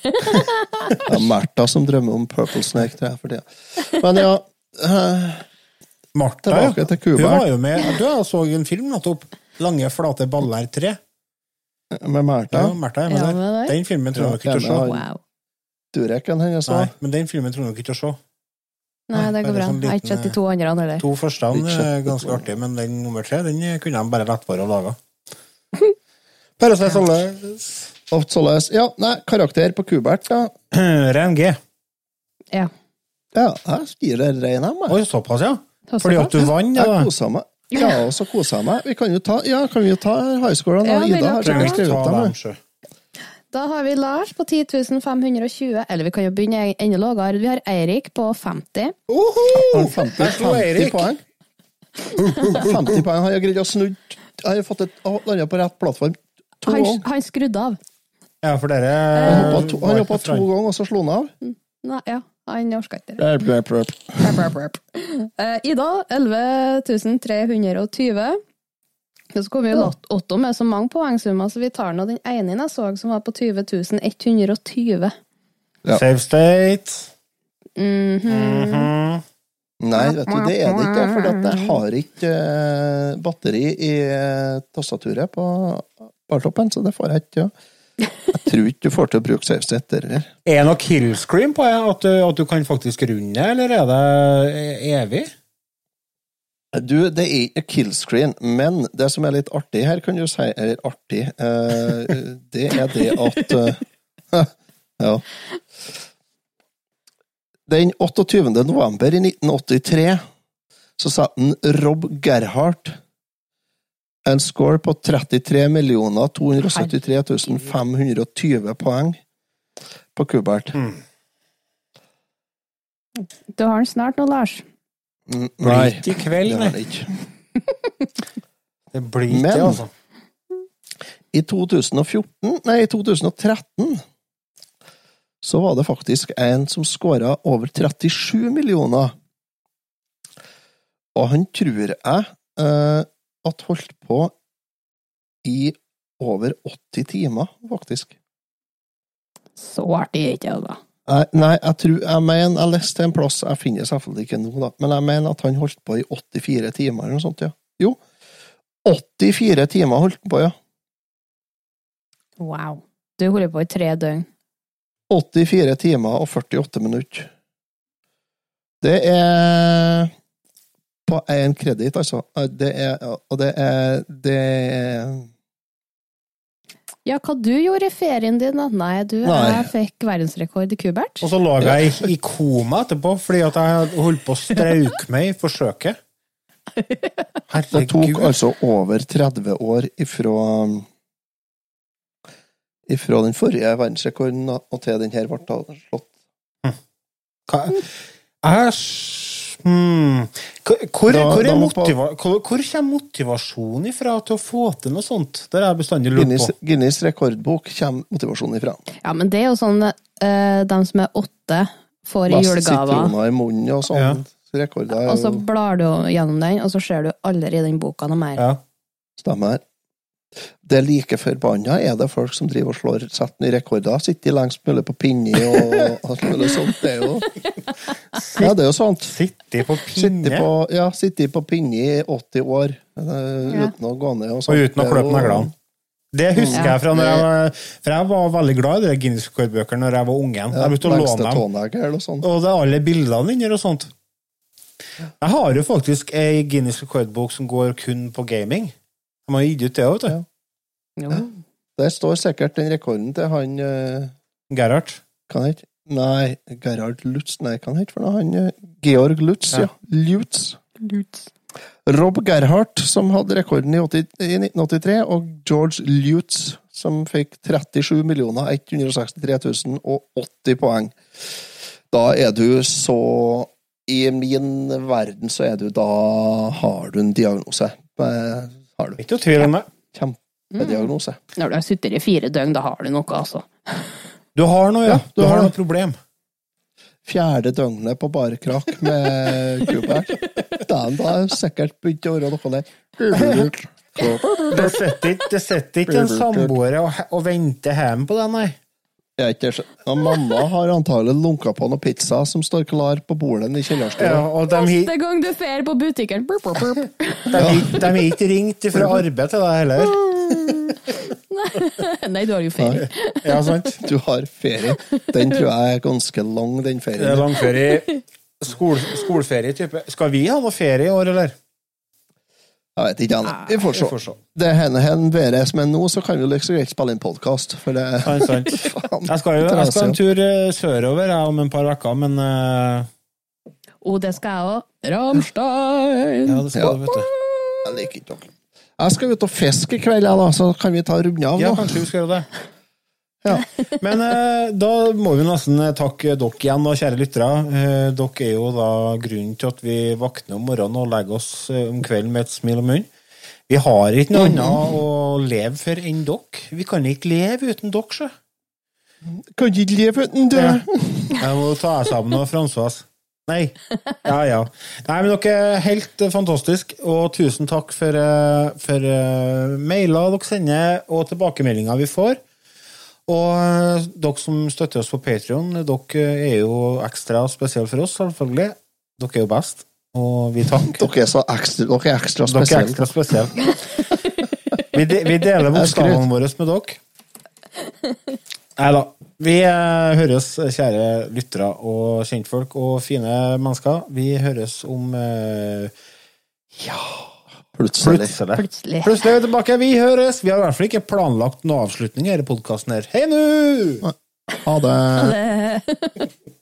Ja, Märtha som drømmer om Purple Snake, tror jeg, for tida. Men ja uh, Martha, Tilbake ja. til Cuba. Hun var jo med Du jeg så en film nettopp. 'Lange, flate baller 3'. Med Märtha. Ja, Martha, er med Ja, med der. Den filmen tror jeg Ja, ikke å se. Wow. Dureken hennes Nei, men den filmen tror jeg nok ikke å se. Nei, det går bra. sånn Jeg har ikke liten, sett de to andre heller. To første er ganske artig, artige, men den nummer tre den kunne de bare latt være å lage. Parasite Solle. Og således. Ja, nei, karakter på Kubert, ja. *clears throat* Ren G. Ja. Ja, jeg gir det rein av jeg. Oi, såpass, ja. Fordi at du ja. vant, Jeg ja. kosa meg. Ja, og så kosa jeg meg. Vi kan jo ta, ja, kan vi jo ta high score, da. Ja, Ida har skrevet dem. Da har vi Lars på 10.520, eller vi kan jo begynne enda lavere. Vi har Eirik på 50. Har han 50, Jeg slo 50 Erik. poeng? 50 poeng. Har jeg greid å snu. Jeg har fått et landa på rett plattform to Han, ganger. han skrudde av. Ja, for dere Han hoppa to, han hoppa to ganger, og så slo han av. Nei, ja, han orka ikke det. Eh, Ida, 11 320. Og så kom jo Otto med så mange poengsummer, så vi tar nå den ene jeg så som var på 20 120. Ja. Safe state. Mhm. Mhm. Nei, vet du, det er det ikke. For jeg har ikke eh, batteri i eh, tastaturet på bartoppen, så det får jeg ikke. Ja. Jeg tror ikke du får til å bruke SafeState der. Er det noe killscreen på det? At, du- at du kan faktisk runde eller er det evig? Du, det er ikke killscreen, men det som er litt artig her, kan du si Eller artig, eh, det er det at eh, *laughs* Ja. Den 28. november i 1983 så satte en Rob Gerhardt en score på 33 273 520 poeng på Kubert. Du har den snart nå, Lars. Blir Nei, ikke i kveld, det nei. det ikke. *laughs* Det blir ikke Men- altså. I 2014, nei, i 2013 så var det faktisk en som skåra over 37 millioner. Og han tror jeg eh, at holdt på i over 80 timer, faktisk. Så artig er ikke det, da. Nei, jeg tror Jeg mener, jeg leste en plass, jeg finner selvfølgelig ikke nå, da, men jeg mener at han holdt på i 84 timer eller noe sånt, ja. Jo. 84 timer holdt han på, ja. Wow. Du holder på i tre døgn. 84 timer og 48 minutter. Det er på én kreditt, altså. Det er Og det er Det er Ja, hva du gjorde i ferien din, da? Nei, du Nei. jeg fikk verdensrekord i kubert. Og så lå jeg i, i koma etterpå fordi at jeg holdt på å strauke meg i forsøket. Det tok altså over 30 år ifra ifra den forrige verdensrekorden og til den her ble slått. Hva Æsj hmm. Hvor, hvor, Da- hvor, er motiva hvor, hvor kommer motivasjonen ifra til å få til noe sånt? Det har jeg bestandig lurt Guinness, på. Guinness rekordbok kommer motivasjonen ifra. Ja, men det er jo sånn uh, de som er åtte, får i Mest julegaver. sitroner i munnen og sånn. Rekorder er Og så blar du gjennom den, og så ser du aldri i den boka noe mer. Ja. Stemmer. Det er like forbanna er det folk som driver og slår setter nye rekorder. Sitter lengst mulig på pinne og *laughs* alt mulig sånt. Det er jo Ja, det er jo sånt. Sitter på pinne? Sitter på, ja, sitter på pinne i 80 år eh, Ja. uten å gå ned og sånt. Og uten å kløpe neglene. Det husker Ja. jeg fra når jeg var For jeg var veldig glad i de Guinness rekordbøkene når jeg var ungen. Ja, Jeg begynte å låne dem. og sånt. Og det er alle bildene inni og sånt. Jeg har jo faktisk ei Guinness rekordbok som går kun på gaming. De har gitt ut det òg, vet du. Der står sikkert den rekorden til han uh, Gerhard. Kan jeg? Nei, Gerhard Lutz. Nei, kan jeg ikke for noe? Han, uh, Georg Lutz, ja. Lutz. Rob Gerhardt, som hadde rekorden i, 80, i 1983, og George Lutz, som fikk 37 163 080 poeng. Da er du så I min verden så er du Da har du en diagnose. Har du. Ikke noe tvil om det. Kjempediagnose. Når du har sittet i fire døgn, da har du noe, altså. Du har noe, ja. Ja, du, du har har noe problem. Fjerde døgnet på bare krakk med Kubert. Den da er sikkert begynt å være noe der. Det sitter ikke, sitter ikke en samboer og, og venter hjemme på den, nei. Jeg ikke, ja, mamma har antagelig lunka på noe pizza som står klar på bordet i kjellerstua. Ja, de, Neste gang du fer på butikken burp, burp, burp. de, hi- de har ikke ringt fra arbeid til deg heller. *laughs* Nei, du har jo ferie. Ja, sant? Du har ferie. Den tror jeg er ganske lang, den Det er ferien. langferie. Skol, skolferie type. Skal vi ha noe ferie i år, eller? Jeg vet ikke, Anne. Vi får se. Det hender hen været som er nå, så kan vi så greit spille inn podkast. Det Sant, sant. *laughs* Faen, Jeg skal jo jeg skal en tur eh, sørover jeg, om en par uker, men eh, Og det skal jeg òg. Ramstein! Ja, det skal Ja. du, vet du. Jeg liker ikke dere. Jeg skal ut og fiske i kveld, da, så kan vi ta runde av Ja, kanskje vi skal gjøre det. *laughs* Ja. *laughs* Men eh, da må vi nesten takke dere igjen, da, kjære lyttere. Eh, dere er jo da grunnen til at vi våkner om morgenen og legger oss eh, om kvelden med et smil om munnen. Vi har ikke noe annet å leve for enn dere. Vi kan ikke leve uten dere, sjø. Kan ikke leve uten dere. Ja. Jeg må ta sammen og Francois. Nei. Ja, ja. Nei, men dere er helt eh, fantastisk, og tusen takk for, eh, for eh, mailer dere sender, og tilbakemeldinger vi får. Og dere som støtter oss på Patrion, dere er jo ekstra spesielle for oss, selvfølgelig. Dere er jo best, og vi takker. Dere er så ekstra, dere er ekstra Dere er spesielle. ekstra spesielle. Vi, de, vi deler bokstavene våre med dere. Nei da. Vi eh, høres, kjære lyttere og kjentfolk og fine mennesker. Vi høres om eh, ja Plutselig. plutselig. Plutselig. Plutselig er vi tilbake. Vi høres. Vi har i hvert fall ikke planlagt noen avslutning i denne podkasten her. Hei nå! Ha det. Det *laughs*